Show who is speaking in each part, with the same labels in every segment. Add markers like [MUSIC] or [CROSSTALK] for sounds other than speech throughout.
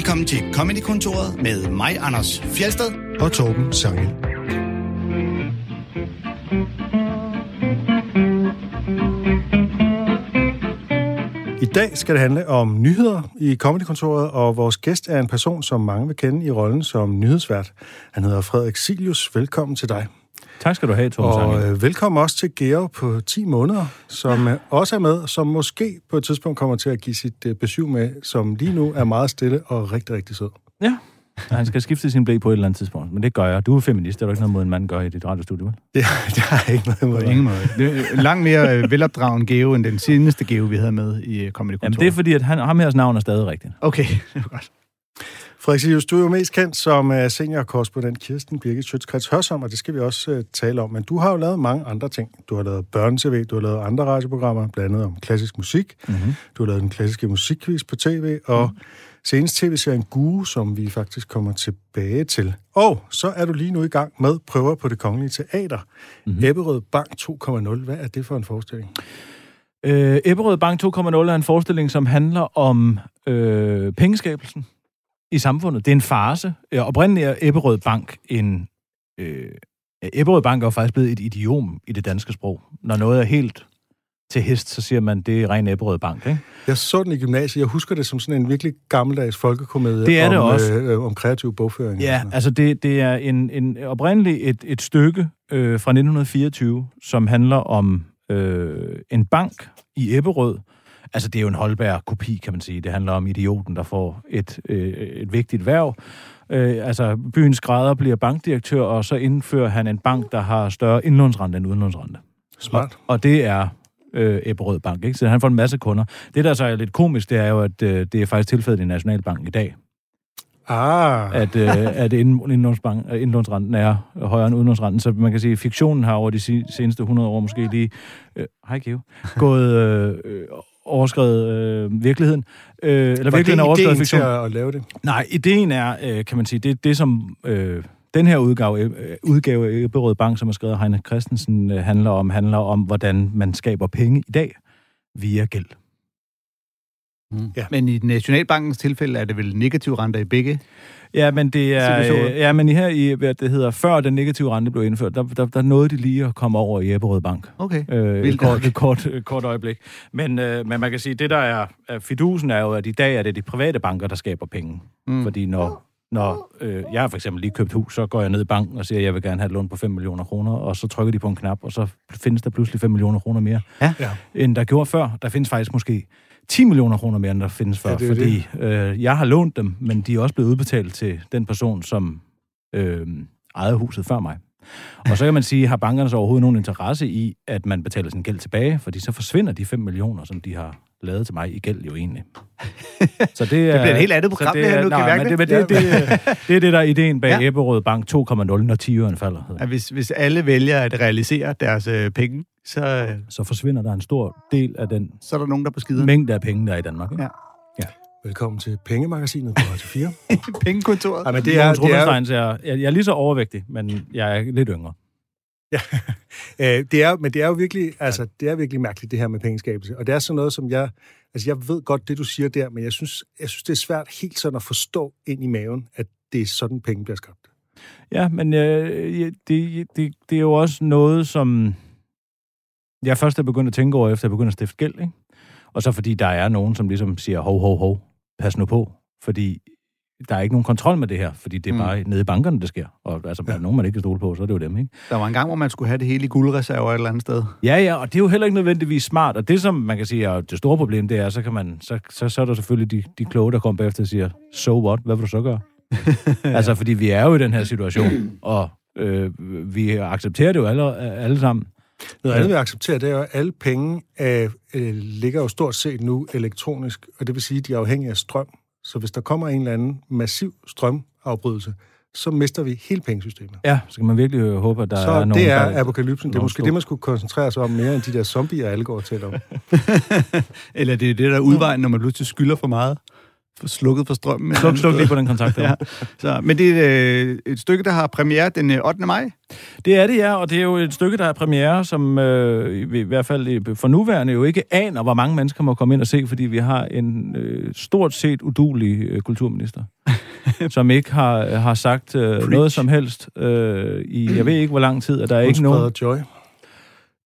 Speaker 1: Velkommen til Comedy-kontoret med mig, Anders Fjelsted.
Speaker 2: og Torben Sangel. I dag skal det handle om nyheder i Comedykontoret, og vores gæst er en person, som mange vil kende i rollen som nyhedsvært. Han hedder Frederik Silius. Velkommen til dig.
Speaker 3: Tak skal du have, Torben
Speaker 2: Og øh, velkommen også til Geo på 10 måneder, som ja. også er med, som måske på et tidspunkt kommer til at give sit øh, besøg med, som lige nu er meget stille og rigtig, rigtig sød.
Speaker 3: Ja. Han skal skifte sin blæ på et eller andet tidspunkt, men det gør jeg. Du er feminist, det er der ikke noget mod en mand gør i dit radiostudie, vel?
Speaker 2: Det, det har jeg ikke noget imod.
Speaker 4: På ingen måde. Det er langt mere øh, velopdragen Geo, end den seneste Geo, vi havde med i øh, Comedy
Speaker 3: Jamen, det er fordi, at han, ham her navn er stadig rigtigt.
Speaker 4: Okay, [LAUGHS] det var godt.
Speaker 2: Frederik du er jo mest kendt som uh, seniorkorrespondent Kirsten Birgit Sjøtskrets Hørsom, og det skal vi også uh, tale om. Men du har jo lavet mange andre ting. Du har lavet børne-tv, du har lavet andre radioprogrammer, blandt andet om klassisk musik. Mm-hmm. Du har lavet den klassiske musikquiz på tv, og senest tv-serien Guru, som vi faktisk kommer tilbage til. Og så er du lige nu i gang med prøver på det kongelige teater. Mm-hmm. Ebberød Bank 2.0. Hvad er det for en forestilling?
Speaker 3: Øh, Ebberød Bank 2.0 er en forestilling, som handler om øh, pengeskabelsen i samfundet. Det er en farse. Øh, oprindeligt er Ebberød Bank en... Øh, Ebberød Bank er jo faktisk blevet et idiom i det danske sprog. Når noget er helt til hest, så siger man, det er ren Ebberød Bank, ikke?
Speaker 2: Jeg så den i gymnasiet. Jeg husker det som sådan en virkelig gammeldags folkekomedie
Speaker 3: Det er det
Speaker 2: om,
Speaker 3: også.
Speaker 2: Øh, om kreativ bogføring. og
Speaker 3: Ja, altså det, det er en, en oprindeligt et, et stykke øh, fra 1924, som handler om øh, en bank i Ebberød. Altså det er jo en holdbær kopi, kan man sige. Det handler om idioten, der får et, øh, et vigtigt værv. Øh, altså byens skrædder bliver bankdirektør, og så indfører han en bank, der har større indlånsrente end udlånsrente.
Speaker 2: Smart.
Speaker 3: Og det er øh, Ebberød Bank, ikke? Så han får en masse kunder. Det, der så er lidt komisk, det er jo, at øh, det er faktisk tilfældet i Nationalbanken i dag
Speaker 2: Ah,
Speaker 3: at, øh, [LAUGHS] at øh, indlånsrenten er højere end udlånsrenten. Så man kan sige, at fiktionen har over de seneste 100 år måske lige, øh, hej Geo, gået øh, øh, overskrevet øh, virkeligheden. Øh, eller
Speaker 2: var det
Speaker 3: virkeligheden er overskrevet
Speaker 2: ideen til at lave det?
Speaker 3: Nej, ideen er, øh, kan man sige, det, det som øh, den her udgave, øh, udgave af Ebberød Bank, som er skrevet af Heine Christensen, øh, handler om, handler om, hvordan man skaber penge i dag via gæld.
Speaker 4: Mm.
Speaker 2: Ja.
Speaker 4: Men i Nationalbankens tilfælde er det vel negativ renter i begge?
Speaker 3: Ja, men det er... Øh, ja, men her i, hvad det hedder, før den negative rente blev indført, der, der, der nåede de lige at komme over i Ebberød Bank.
Speaker 4: Okay.
Speaker 3: Øh, et,
Speaker 4: Vildt
Speaker 3: kort, et, kort, kort øjeblik. Men, øh, men man kan sige, det der er, er fidusen er jo, at i dag er det de private banker, der skaber penge.
Speaker 4: Mm.
Speaker 3: Mm. Fordi når, når øh, jeg har for eksempel lige købt hus, så går jeg ned i banken og siger, at jeg vil gerne have et lån på 5 millioner kroner, og så trykker de på en knap, og så findes der pludselig 5 millioner kroner mere,
Speaker 2: Ja.
Speaker 3: end der gjorde før. Der findes faktisk måske 10 millioner kroner mere, end der findes før,
Speaker 2: Ja, det
Speaker 3: fordi øh, jeg har lånt dem, men de er også blevet udbetalt til den person, som øh, ejede huset før mig. Og så kan man sige, har bankerne så overhovedet nogen interesse i, at man betaler sin gæld tilbage, fordi så forsvinder de 5 millioner, som de har lavet til mig i gæld jo egentlig. [LAUGHS] Så det, er,
Speaker 4: Det bliver et helt andet program,
Speaker 3: så
Speaker 4: det her, nu kan
Speaker 3: nej,
Speaker 4: mærke
Speaker 3: men det, det, det, det, det er det, der er ideen bag
Speaker 4: Ja.
Speaker 3: Ebberød Bank 2,0, når 10 øren falder. hedder det.
Speaker 4: At hvis, hvis alle vælger at realisere deres øh, penge, så, øh,
Speaker 3: Så forsvinder der en stor del af den
Speaker 4: så er der nogen, der er på skider.
Speaker 3: mængde af penge, der er i Danmark. Ikke?
Speaker 4: Ja.
Speaker 2: Velkommen til Pengemagasinet på Radio 4. [LAUGHS]
Speaker 4: Pengekontoret.
Speaker 2: Ej, men
Speaker 3: Det
Speaker 2: det
Speaker 3: er,
Speaker 2: er, det er,
Speaker 3: så jeg, jeg er lige så overvægtig, men jeg er lidt yngre. [LAUGHS]
Speaker 2: øh, det er, men det er jo virkelig, altså, det er virkelig mærkeligt, det her med pengeskabelse. Og det er sådan noget, som jeg, altså, jeg ved godt det, du siger der, men jeg synes, jeg synes, det er svært helt sådan at forstå ind i maven, at det er sådan, penge bliver skabt.
Speaker 3: Ja, men øh, ja, det, det, det er jo også noget, som jeg først er begyndt at tænke over, efter jeg begynder at stifte gæld. Ikke? Og så fordi der er nogen, som ligesom siger, hov, hov, hov, pas nu på. Fordi der er ikke nogen kontrol med det her, fordi det er
Speaker 4: Mm.
Speaker 3: bare nede i bankerne, det sker. Og altså, der er nogen, man ikke kan stole på, så er det jo dem, ikke?
Speaker 4: Der var en gang, hvor man skulle have det hele i guldreserver et eller andet sted.
Speaker 3: Ja, ja, og det er jo heller ikke nødvendigvis smart. Og det, som man kan sige er det store problem, det er, så, kan man, så, så, så er der selvfølgelig de, de kloge, der kommer bagefter og siger, so what, hvad vil du så gøre? [LAUGHS] altså, fordi vi er jo i den her situation, og øh, vi accepterer det jo alle, alle sammen.
Speaker 2: Noget andet, vi accepterer, det er jo, at alle penge øh, øh, ligger jo stort set nu elektronisk, og det vil sige, at de er afhængige af strøm. Så hvis der kommer en eller anden massiv strømafbrydelse, så mister vi hele pengesystemet.
Speaker 3: Ja, så kan man virkelig håbe, at der
Speaker 2: Så
Speaker 3: er nogen,
Speaker 2: det er
Speaker 3: der...
Speaker 2: apokalypsen. Det er måske
Speaker 3: stor-
Speaker 2: det, man skulle koncentrere sig om mere, end de der zombier, alle går til om. [LAUGHS]
Speaker 4: Eller det er det, der er udvejen, når man pludselig skylder for meget. Slukket for strømmen.
Speaker 3: Sluk, sluk lige på den kontakt. [LAUGHS]
Speaker 4: Ja. Så, men det er et, et stykke, der har premiere den øh, 8. maj.
Speaker 3: Det er det, ja, og det er jo et stykke, der er premiere, som øh, i, i hvert fald for nuværende jo ikke aner, hvor mange mennesker må komme ind og se, fordi vi har en øh, stort set udulig øh, kulturminister, [LAUGHS] som ikke har, har sagt øh, noget som helst øh, i, jeg ved ikke, hvor lang tid, og der er
Speaker 2: Hun
Speaker 3: ikke nogen...
Speaker 2: joy.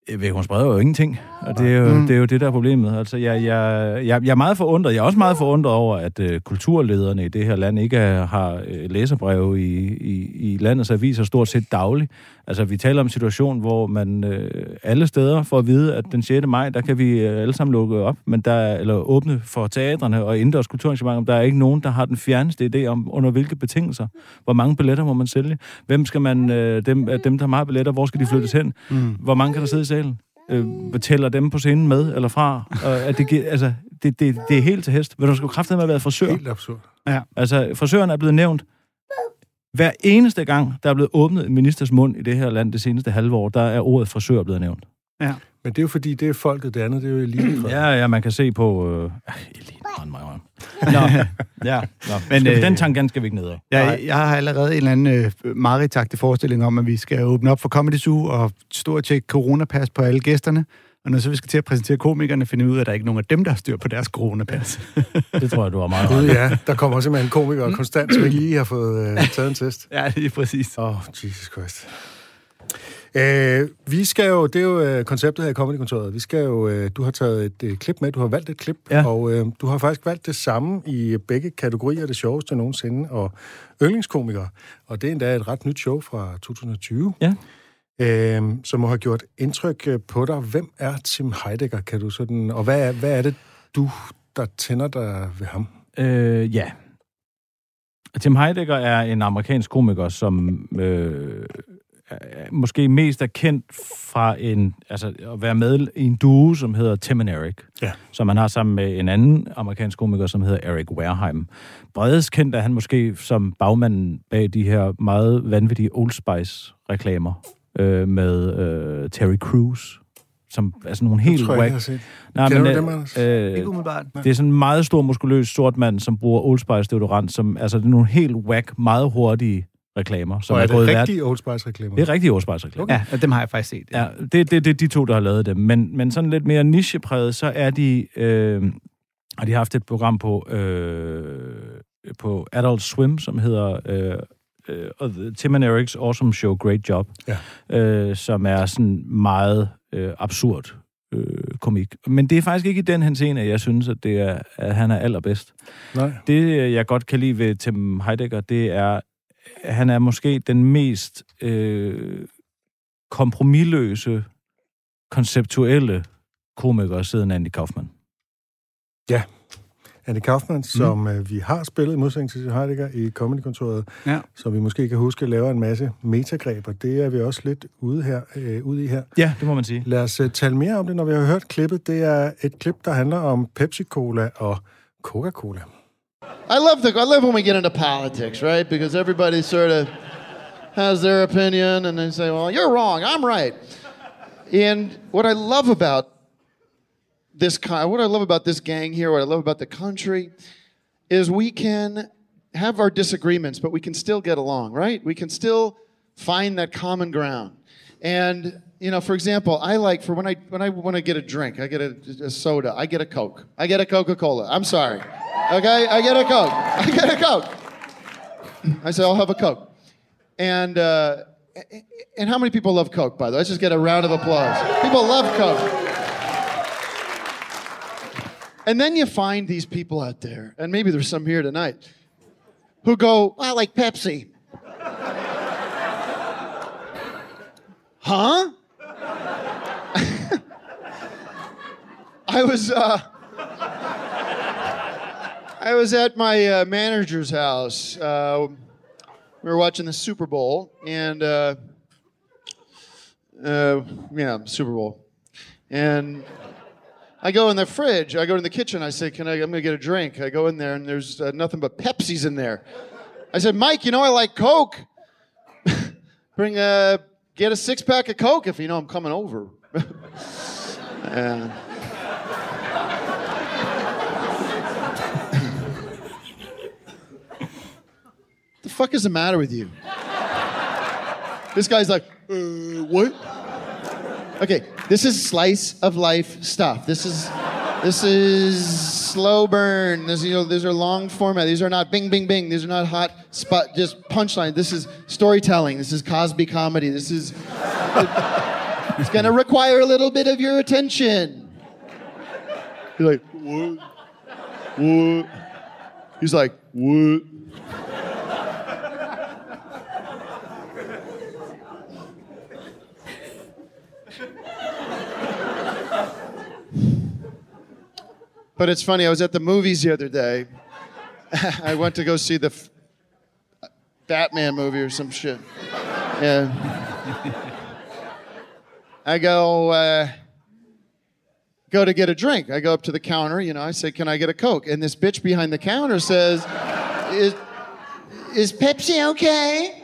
Speaker 3: Ved, hun spreder jo ingenting, og det er jo, mm. det, er jo det, der er problemet. Altså, jeg, jeg, jeg, jeg er meget forundret. Jeg er også meget forundret over, at øh, kulturlederne i det her land ikke er, har øh, læserbreve i, i, i landets aviser stort set dagligt. Altså, vi taler om en situation, hvor man øh, alle steder får at vide, at den 6. maj, der kan vi øh, alle sammen lukke op, men der er, eller åbne for teatrene og indendørs kulturarrangementer. Der er ikke nogen, der har den fjerneste idé om, under hvilke betingelser. Hvor mange billetter må man sælge? Hvem skal man, øh, dem, dem, der har billetter, hvor skal de flyttes hen? Mm. Hvor mange kan der sidde salen? øh, tæller dem på scenen med eller fra. Og at det, giver- altså, det, det, det er helt til hest. Men du skulle kraftigt med at være frisør.
Speaker 2: Helt absurd.
Speaker 3: Altså, frisøren er blevet nævnt hver eneste gang, der er blevet åbnet en ministers mund i det her land det seneste halve år, der er ordet frisør blevet nævnt.
Speaker 2: Men det er jo fordi, det er folket, det andet, det er jo elite.
Speaker 3: Ja, ja, man kan se på... Øh, elite. Nå, [LAUGHS] ja, nå. Men, øh,
Speaker 4: øh,
Speaker 3: den tangent skal vi ikke ned ad.
Speaker 4: Jeg, jeg har allerede en eller anden øh, maritagtig forestilling om, at vi skal åbne op for Comedy Zoo og stort tjekke coronapas på alle gæsterne. Og når så vi skal til at præsentere komikerne, finder vi ud af, at der er ikke nogen af dem, der har styr på deres coronapas. [LAUGHS]
Speaker 3: Det tror jeg, du har meget
Speaker 2: Gud, ja. Der kommer simpelthen en komiker konstant, som ikke lige har fået øh, taget en test.
Speaker 4: ja, det er præcis.
Speaker 2: Åh, oh, Jesus Christ. Øh, vi skal jo, det er jo øh, konceptet her i Comedy-kontoret. Vi skal jo, øh, du har taget et øh, klip med, du har valgt et klip,
Speaker 3: Ja.
Speaker 2: og øh, du har faktisk valgt det samme i begge kategorier, det sjoveste nogensinde, og yndlingskomikere. Og det er endda et ret nyt show fra 2020.
Speaker 3: Ja.
Speaker 2: Øh, som må have gjort indtryk øh, på dig. Hvem er Tim Heidegger, kan du sådan... Og hvad er, hvad er det, du, der tænder dig ved ham?
Speaker 3: Øh, ja. Tim Heidegger er en amerikansk komiker, som øh, måske mest er kendt fra en, altså, at være med i en duo, som hedder Tim and Eric.
Speaker 2: Ja.
Speaker 3: Som han har sammen med en anden amerikansk komiker, som hedder Eric Wareheim. Bredest kendt er han måske som bagmanden bag de her meget vanvittige Old Spice-reklamer øh, med øh, Terry Crews, som er sådan nogle helt
Speaker 2: tror jeg,
Speaker 3: wack...
Speaker 2: ikke, jeg har set.
Speaker 3: Nej,
Speaker 2: Kender
Speaker 3: men,
Speaker 2: du
Speaker 3: øh,
Speaker 2: dem, Anders?
Speaker 3: øh,
Speaker 4: Ikke umiddelbart.
Speaker 3: det er sådan en meget stor, muskuløs, sort mand, som bruger Old Spice deodorant, som, altså det er nogle helt whack, meget hurtige reklamer, som
Speaker 2: Og er
Speaker 3: er, gået
Speaker 2: det rigtige Old Spice-reklamer?
Speaker 3: Det er rigtige Old Spice reklamer.
Speaker 4: Ja, og dem har jeg faktisk set.
Speaker 3: Ja, det, det, det er de to, der har lavet dem. Men, men sådan lidt mere nichepræget, så er de... Øh, har de haft et program på, øh, på Adult Swim, som hedder øh, øh, Tim and Eric's Awesome Show, Great Job,
Speaker 2: Ja.
Speaker 3: øh, som er sådan meget øh, absurd øh, komik. Men det er faktisk ikke i den henseende, at jeg synes, at, det er, at han er allerbedst.
Speaker 2: Nej.
Speaker 3: Det, jeg godt kan lide ved Tim Heidegger, det er, han er måske den mest øh, kompromilløse, konceptuelle komiker siden Andy Kaufman.
Speaker 2: Andy Kaufman, som mm. øh, vi har spillet i modsætning til Heidegger i Comedy-kontoret,
Speaker 4: Ja.
Speaker 2: så vi måske kan huske laver en masse metagreber. Det er vi også lidt ude, her, øh, ude i her.
Speaker 3: Ja, det må man sige.
Speaker 2: Lad os uh, tale mere om det, når vi har hørt klippet. Det er et klip, der handler om Pepsi-Cola og Coca-Cola.
Speaker 5: I love the I love when we get into politics, right? Because everybody sort of has their opinion and they say, "Well, you're wrong, I'm right." And what I love about this what I love about this gang here, what I love about the country, is we can have our disagreements, but we can still get along, right? We can still find that common ground. And you know, for example, I like for when I when I want to get a drink, I get a, a soda, I get a Coke, I get a Coca Cola. I'm sorry, okay, I get a Coke, [LAUGHS] I get a Coke. I say I'll have a Coke, and uh, and how many people love Coke? By the way, let's just get a round of applause. People love Coke. And then you find these people out there, and maybe there's some here tonight, who go, I like Pepsi. [LAUGHS] huh? [LAUGHS] I was, uh, I was at my uh, manager's house. Uh, we were watching the Super Bowl, and uh, uh, yeah, Super Bowl, and I go in the fridge. I go in the kitchen. I say, "Can I? I'm gonna get a drink." I go in there, and there's uh, nothing but Pepsis in there. I said, "Mike, you know I like Coke. [LAUGHS] Bring a get a six pack of Coke if you know I'm coming over." [LAUGHS] fuck is the matter with you? this guy's like, uh, what? Okay, this is slice of life stuff. This is this is slow burn. This, you know, these are long format. These are not bing, bing, bing. These are not hot spot, just punchline. This is storytelling. This is Cosby comedy. This is. it's going to require a little bit of your attention. You're like, what? What? He's like, what? But it's funny, I was at the movies the other day. [LAUGHS] I went to go see the f- Batman movie or some shit. Yeah. I go, uh, go to get a drink. I go up to the counter, you know, I say, Can I get a Coke? And this bitch behind the counter says, Is, is Pepsi okay?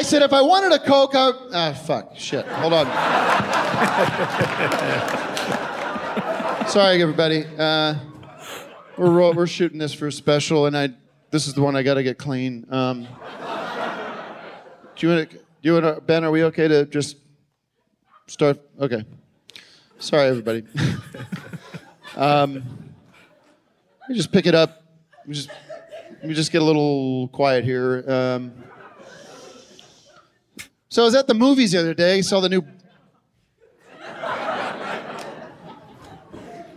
Speaker 5: I said, if I wanted a Coke, I. Ah, fuck. Shit. Hold on. Sorry, everybody. Uh, we're, we're shooting this for a special, and I. This is the one I got to get clean. Um, do you want to. Do you want to. Ben, are we okay to just start? Okay. Sorry, everybody. [LAUGHS] um, let me just pick it up. Let me just, let me just get a little quiet here. Um, so I was at the movies the other day, saw the new.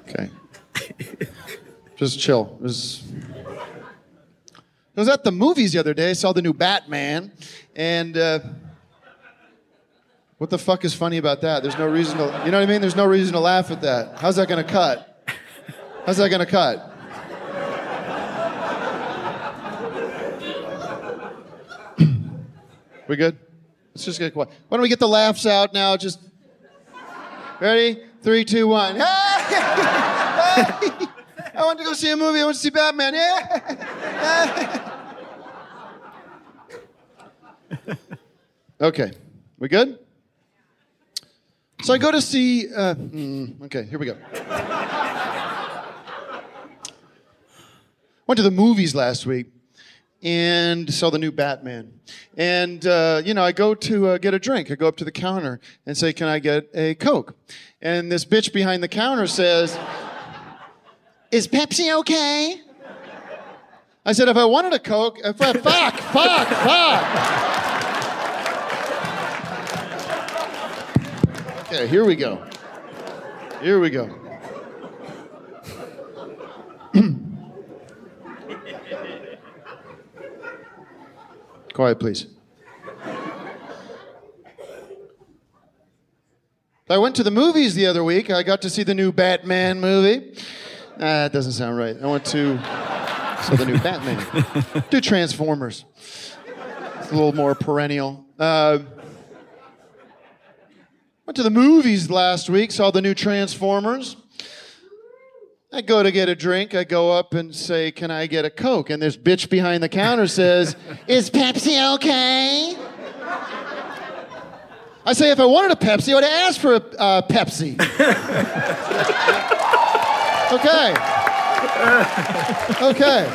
Speaker 5: Okay. Just chill. Was... I was at the movies the other day, saw the new Batman, and uh, what the fuck is funny about that? There's no reason to, you know what I mean? There's no reason to laugh at that. How's that gonna cut? How's that gonna cut? [CLEARS THROAT] we good? Let's just get quiet. Why don't we get the laughs out now? Just ready? Three, two, one. Hey! [LAUGHS] Hey! I want to go see a movie. I want to see Batman. Yeah. okay, we good? So I go to see. Uh, mm, okay, here we go. Went to the movies last week and saw the new Batman. And, uh, you know, I go to uh, get a drink. I go up to the counter and say, Can I get a Coke? And this bitch behind the counter says, Is Pepsi okay? I said, If I wanted a Coke, if I, fuck, fuck, fuck. Okay, here we go. Here we go. [CLEARS THROAT] Quiet, please. I went to the movies the other week. I got to see the new Batman movie. Ah, that doesn't sound right. I went to see the new Batman. Do Transformers. It's a little more perennial. Uh, went to the movies last week. Saw the new Transformers. I go to get a drink. I go up and say, Can I get a Coke? And this bitch behind the counter says, [LAUGHS] Is Pepsi okay? I say, If I wanted a Pepsi, I would have asked for a uh, Pepsi. [LAUGHS] okay. Okay.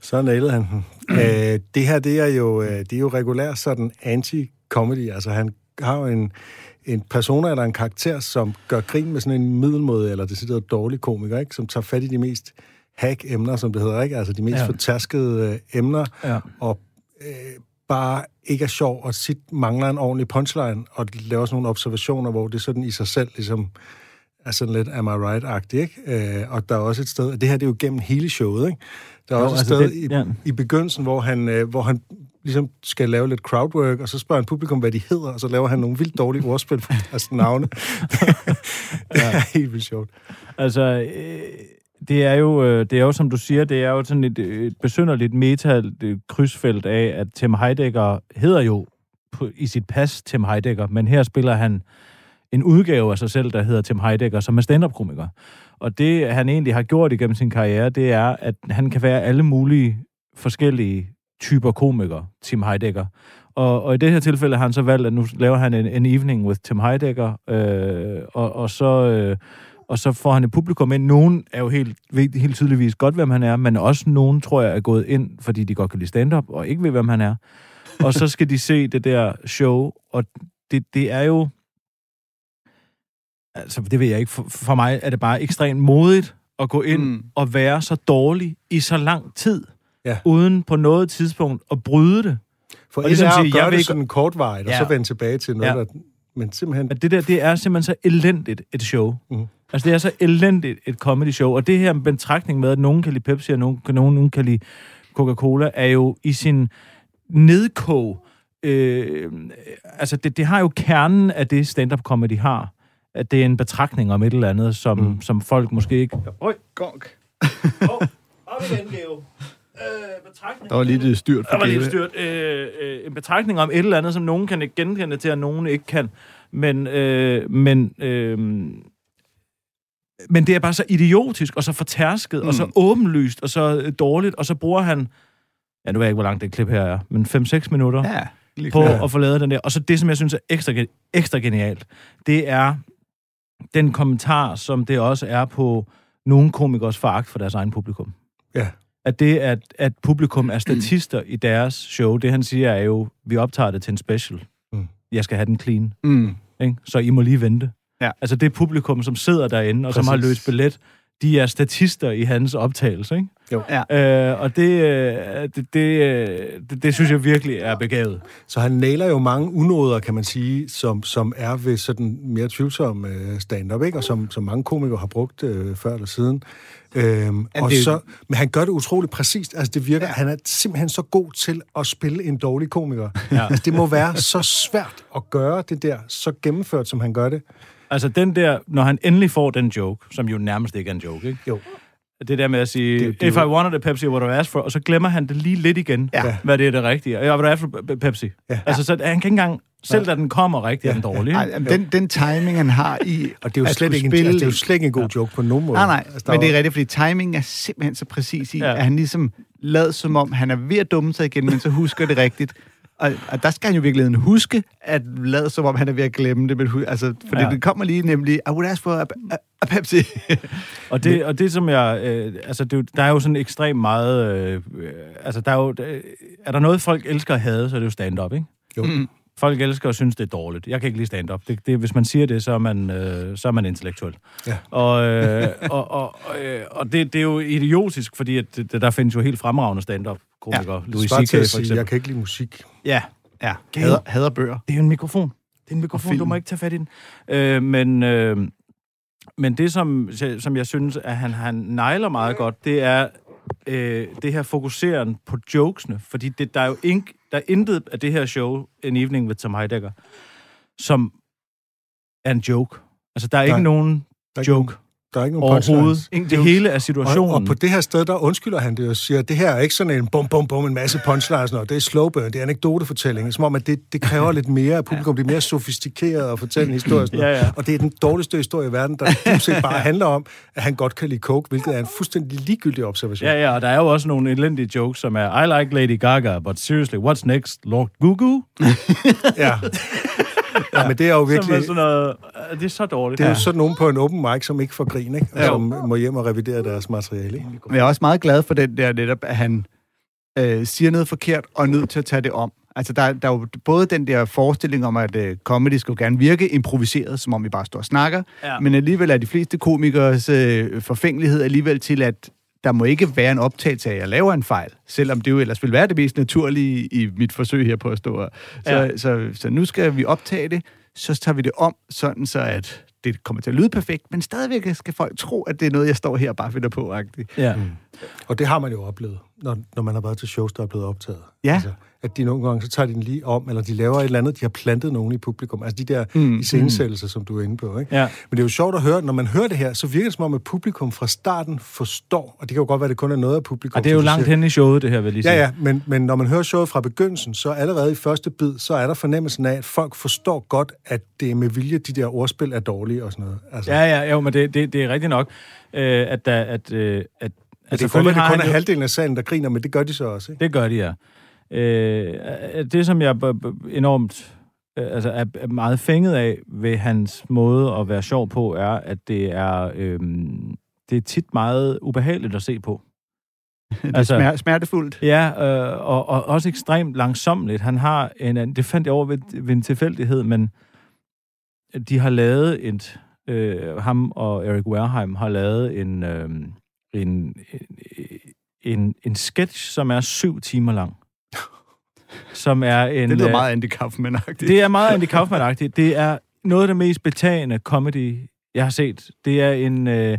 Speaker 2: Så nailede han den. øh, det her, det er jo, øh, det er jo regulær sådan anti-comedy. Altså, han har jo en, en persona eller en karakter, som gør grin med sådan en middelmåde, eller det sidder dårlig komiker, ikke? Som tager fat i de mest hack-emner, som det hedder, ikke? Altså de mest ja. Fortaskede øh, emner,
Speaker 3: Ja.
Speaker 2: og øh, bare ikke er sjov, og sit mangler en ordentlig punchline, og laver sådan nogle observationer, hvor det sådan i sig selv ligesom er sådan lidt am I right-agtigt, ikke? Øh, og der er også et sted, det her det er jo gennem hele showet, ikke? Der er
Speaker 3: Jo,
Speaker 2: også et
Speaker 3: altså
Speaker 2: sted
Speaker 3: det-
Speaker 2: i,
Speaker 3: ja.
Speaker 2: i begyndelsen, hvor han, øh, hvor han ligesom skal lave lidt crowdwork, og så spørger han publikum, hvad de hedder, og så laver han nogle vildt dårlige ordspil på deres [LAUGHS] navne. [LAUGHS] det er helt vildt sjovt.
Speaker 3: Altså, øh, det er jo, øh, det er jo, som du siger, det er jo sådan et, et besynderligt meta-krydsfelt af, at Tim Heidecker hedder jo på, i sit pas Tim Heidecker, men her spiller han en udgave af sig selv, der hedder Tim Heidecker, som er stand-up-komiker. Og det, han egentlig har gjort igennem sin karriere, det er, at han kan være alle mulige forskellige typer komikere, Tim Heidecker. Og, og i det her tilfælde har han så valgt, at nu laver han en, en evening with Tim Heidecker, øh, og, og så... Øh, og så får han et publikum ind. Nogen er jo helt, ved helt tydeligvis godt, hvem han er, men også nogen, tror jeg, er gået ind, fordi de godt kan lide stand-up, og ikke ved, hvem han er. Og så skal de se det der show, og det, det er jo... Altså, det ved jeg ikke. For, for mig er det bare ekstremt modigt at gå ind
Speaker 4: mm.
Speaker 3: og være så dårlig i så lang tid,
Speaker 2: Ja.
Speaker 3: uden på noget tidspunkt at bryde det.
Speaker 2: For
Speaker 3: Og ligesom
Speaker 2: er
Speaker 3: sige,
Speaker 2: at
Speaker 3: jeg
Speaker 2: gøre
Speaker 3: vil
Speaker 2: det
Speaker 3: ikke-
Speaker 2: sådan kortvarigt, og
Speaker 3: Ja.
Speaker 2: så vende tilbage til noget,
Speaker 3: Ja.
Speaker 2: der... Men simpelthen...
Speaker 3: At det der, det er simpelthen så elendigt et show. Mm. Altså, det er så elendigt et comedy show. Og det her med betragtning med, at nogen kan lide Pepsi, og nogen, nogen, nogen kan lide Coca-Cola, er jo i sin nedkog. Øh, altså, det, det har jo kernen af det stand-up comedy har. At det er en betragtning om et eller andet, som, mm. som folk måske ikke... Øj,
Speaker 4: Gonk.
Speaker 3: oh, op igen, Geo. Øh, betragtning.
Speaker 4: Der var lige det styrt
Speaker 3: Der var lige styrt. Øh, øh, en betragtning om et eller andet, som nogen kan ikke genkende til, og nogen ikke kan. Men, øh, men, øh, men det er bare så idiotisk, og så fortærsket, mm. og så åbenlyst, og så øh, dårligt, og så bruger han, ja, nu ved jeg ikke, hvor langt det klip her er, men 5-6 minutter
Speaker 4: Ja, lige
Speaker 3: på
Speaker 4: klart.
Speaker 3: at få lavet den der. Og så det, som jeg synes er ekstra, ekstra genialt, det er den kommentar, som det også er på nogle komikers foragt for deres egen publikum.
Speaker 2: Ja.
Speaker 3: At det, at, at publikum er [CLEARS THROAT] statister i deres show, det han siger er jo, vi optager det til en special.
Speaker 2: Mm.
Speaker 3: Jeg skal have den clean.
Speaker 4: Mm.
Speaker 3: Ikke? Så I må lige vente.
Speaker 4: Ja.
Speaker 3: Altså det publikum, som sidder derinde, og som har
Speaker 2: Præcis.
Speaker 3: løst billet, de er statister i hans optagelse, ikke?
Speaker 2: Jo.
Speaker 4: Ja.
Speaker 3: Øh, og det, øh, det, det, øh, det, det synes jeg virkelig er begavet.
Speaker 2: Så han nailer jo mange unåder, kan man sige, som, som er ved sådan mere tvivlsom øh, stand-up, ikke? og som, som mange komikere har brugt øh, før eller siden. Øhm, og
Speaker 4: det
Speaker 2: så, men han gør det utroligt præcist. Altså, det virker, ja. han er simpelthen så god til at spille en dårlig komiker. Ja. Altså, det må være så svært at gøre det der, så gennemført, som han gør det.
Speaker 3: Altså den der, når han endelig får den joke, som jo nærmest ikke er en joke, ikke?
Speaker 2: Jo.
Speaker 3: Det der med at sige,
Speaker 2: Det-
Speaker 3: det, if I wanted a Pepsi, what I ask for? Og så glemmer han det lige lidt igen,
Speaker 4: Ja.
Speaker 3: hvad det er det rigtige. Ja, do I ask for Pe- Pepsi?
Speaker 2: Ja.
Speaker 3: Altså, så han kan ikke engang, selv da den kommer rigtigt, er den dårlig.
Speaker 4: Ej,
Speaker 3: ikke?
Speaker 4: jamen, den, den timing, han har i [LAUGHS]
Speaker 2: Og det er jo,
Speaker 4: at
Speaker 2: slet
Speaker 4: skulle
Speaker 2: ikke, en,
Speaker 4: spille
Speaker 2: altså, det er jo slet ikke en god joke på nogen måde.
Speaker 4: Nej, nej,
Speaker 2: Altså,
Speaker 4: men det er rigtigt, fordi timing er simpelthen så præcis i,
Speaker 3: Ja.
Speaker 4: ja. at han ligesom lad som om, han er ved at dumme sig igen, men så husker det rigtigt. Og, og der skal han jo i virkeligheden huske, at lade som om, han er ved at glemme det. Men, altså, for
Speaker 3: Ja.
Speaker 4: det kommer lige nemlig, I would ask for a, a, a Pepsi. [LAUGHS]
Speaker 3: Og det, og det som jeg... Øh, altså, det, er der er jo sådan ekstremt meget... Øh, øh, altså, der er jo... Der, er der noget, folk elsker at have, så er det jo stand-up, ikke?
Speaker 2: Jo.
Speaker 4: Mm.
Speaker 3: Folk elsker og synes, det er dårligt. Jeg kan ikke lide stand-up. Det, det, hvis man siger det, så er man, øh, så er man intellektuel.
Speaker 2: Ja.
Speaker 3: Og, øh, og, og, øh, og det, det er jo idiotisk, fordi at det, der findes jo helt fremragende stand-up-komikere. Ja, Louis C.K. for eksempel.
Speaker 2: jeg kan ikke lide musik.
Speaker 3: Ja,
Speaker 4: Ja, hader, hader bøger.
Speaker 3: det er jo en mikrofon. Det er en mikrofon, du må ikke tage fat i den. Øh, men, øh, men det, som, som jeg synes, at han, han nejler meget godt, det er øh, det her fokuseren på jokesene. Fordi det, der er jo ink, der er intet af det her show, En Evening with Tom Heidegger, som er en joke. Altså, der er ikke
Speaker 2: Nej.
Speaker 3: nogen
Speaker 2: Der er ikke
Speaker 3: joke
Speaker 2: nogen, der er ikke nogen
Speaker 3: overhovedet.
Speaker 2: punchlines.
Speaker 4: Ingen
Speaker 3: Det hele er
Speaker 2: Og,
Speaker 3: situationen.
Speaker 2: og på det her sted, der undskylder han det og siger, at det her er ikke sådan en bum, bum, bum, en masse punchlines, og det er slow burn, det er anekdotefortælling. Som om, at det, det kræver lidt mere af publikum. Det er mere sofistikeret at fortælle en historie. og Sådan.
Speaker 3: Ja, ja.
Speaker 2: Og det er den dårligste historie i verden, der set bare handler om, at han godt kan lide coke, hvilket er en fuldstændig ligegyldig observation.
Speaker 3: Ja, ja, og der er jo også nogle elendige jokes, som er, I like Lady Gaga, but seriously, what's next, Lord Gugu?
Speaker 2: ja. [LAUGHS] ja men det er jo
Speaker 3: Som er
Speaker 2: virkelig...
Speaker 3: sådan noget, øh, det er så dårligt.
Speaker 2: Det er jo sådan nogen på en open mic, som ikke får grin, ikke? Og
Speaker 3: Ja.
Speaker 2: som må hjem og revidere deres materiale. Ikke?
Speaker 4: Men jeg er også meget glad for den der netop, at han øh, siger noget forkert og er nødt til at tage det om. Altså, der, der er jo både den der forestilling om, at øh, comedy skal jo gerne virke improviseret, som om vi bare står og snakker,
Speaker 3: Ja.
Speaker 4: men alligevel er de fleste komikers øh, forfængelighed alligevel til, at der må ikke være en optagelse af, at jeg laver en fejl, selvom det jo ellers vil være det mest naturlige i mit forsøg her på at stå her. Så,
Speaker 3: Ja.
Speaker 4: ja. så, så nu skal vi optage det, så tager vi det om, sådan så at det kommer til at lyde perfekt, men stadigvæk skal folk tro, at det er noget, jeg står her og bare finder på. -agtigt.
Speaker 3: Ja.
Speaker 2: Og det har man jo oplevet, når, når man har været til shows, der er blevet optaget.
Speaker 4: Ja.
Speaker 2: Altså, at de nogle gange, så tager de den lige om, eller de laver et eller andet, de har plantet nogen i publikum. Altså de der
Speaker 4: Mm,
Speaker 2: mm, iscenesættelser, som du er inde på. Ikke?
Speaker 3: Ja.
Speaker 2: Men det er jo sjovt at høre, når man hører det her, så virker det som om, at publikum fra starten forstår, og det kan jo godt være, at det kun er noget af publikum.
Speaker 3: Og det er jo langt hen i showet, det her, vil jeg lige sige.
Speaker 2: Ja, ja, men, men når man hører showet fra begyndelsen, så allerede i første bid, så er der fornemmelsen af, at folk forstår godt, at det er med vilje, de der ordspil er dårlige og sådan noget. Altså,
Speaker 3: Ja, ja, jo, men det, det, det er rigtigt nok, øh, at, der, at, øh, at
Speaker 2: altså, det være, at det kun er halvdelen af salen, der griner, men det gør de så også. Ikke?
Speaker 3: Det gør de, ja. Øh, det, som jeg enormt øh, altså er, meget fænget af ved hans måde at være sjov på, er, at det er, øh, det er tit meget ubehageligt at se på. [LAUGHS]
Speaker 4: Det
Speaker 3: Altså-
Speaker 4: er smer- smertefuldt.
Speaker 3: Ja, øh, og, og også ekstremt langsomligt. Han har en det fandt jeg over ved, ved en tilfældighed, men de har lavet et, øh, ham og Eric Wareheim har lavet en, øh, en, en, en sketch, som er syv timer lang. Som er en...
Speaker 4: Det lyder
Speaker 3: øh,
Speaker 4: meget Andy Kaufman-agtigt.
Speaker 3: det er meget Andy Kaufman-agtigt. Det er noget af det mest betagende comedy, jeg har set. Det er en... Øh,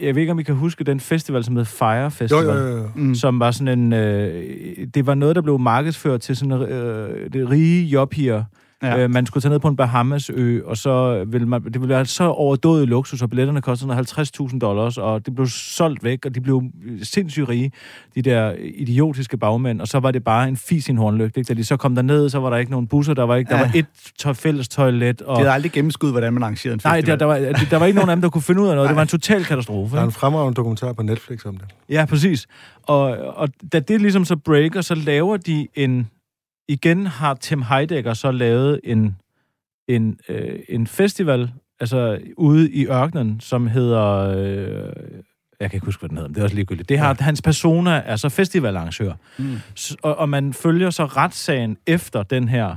Speaker 3: jeg ved ikke, om I kan huske den festival, som hed Fire Festival
Speaker 2: jo, jo. jo.
Speaker 4: Mm.
Speaker 3: som var sådan en... Øh, det var noget, der blev markedsført til sådan øh, det rige jobbier.
Speaker 4: Ja.
Speaker 3: Øh, man skulle tage ned på en Bahamas-ø, og så ville man, det ville være så overdået luksus, og billetterne kostede 50.000 dollars, og det blev solgt væk, og de blev sindssygt rige, de der idiotiske bagmænd, og så var det bare en fis i en hornlygte. Ikke? Da de så kom derned, så var der ikke nogen busser, der var, ikke, der
Speaker 4: Ja.
Speaker 3: var et tøj, fælles toilet, og...
Speaker 4: De havde aldrig gennemskudt, hvordan man arrangerede en
Speaker 3: Nej,
Speaker 4: festival.
Speaker 3: der, der, var, der var ikke nogen af dem, der kunne finde ud af noget. Det var en total katastrofe.
Speaker 2: Der er en fremragende dokumentar på Netflix om det.
Speaker 3: Ja, præcis. Og, og da det ligesom så breaker, så laver de en... Igen har Tim Heidecker så lavet en, en, øh, en festival, altså ude i ørkenen, som hedder... Øh, jeg kan ikke huske, hvad den hedder, men det er også ligegyldigt. Det har, ja. Hans persona er så festivalarrangør.
Speaker 4: Mm.
Speaker 3: S- Og, og man følger så retssagen efter den her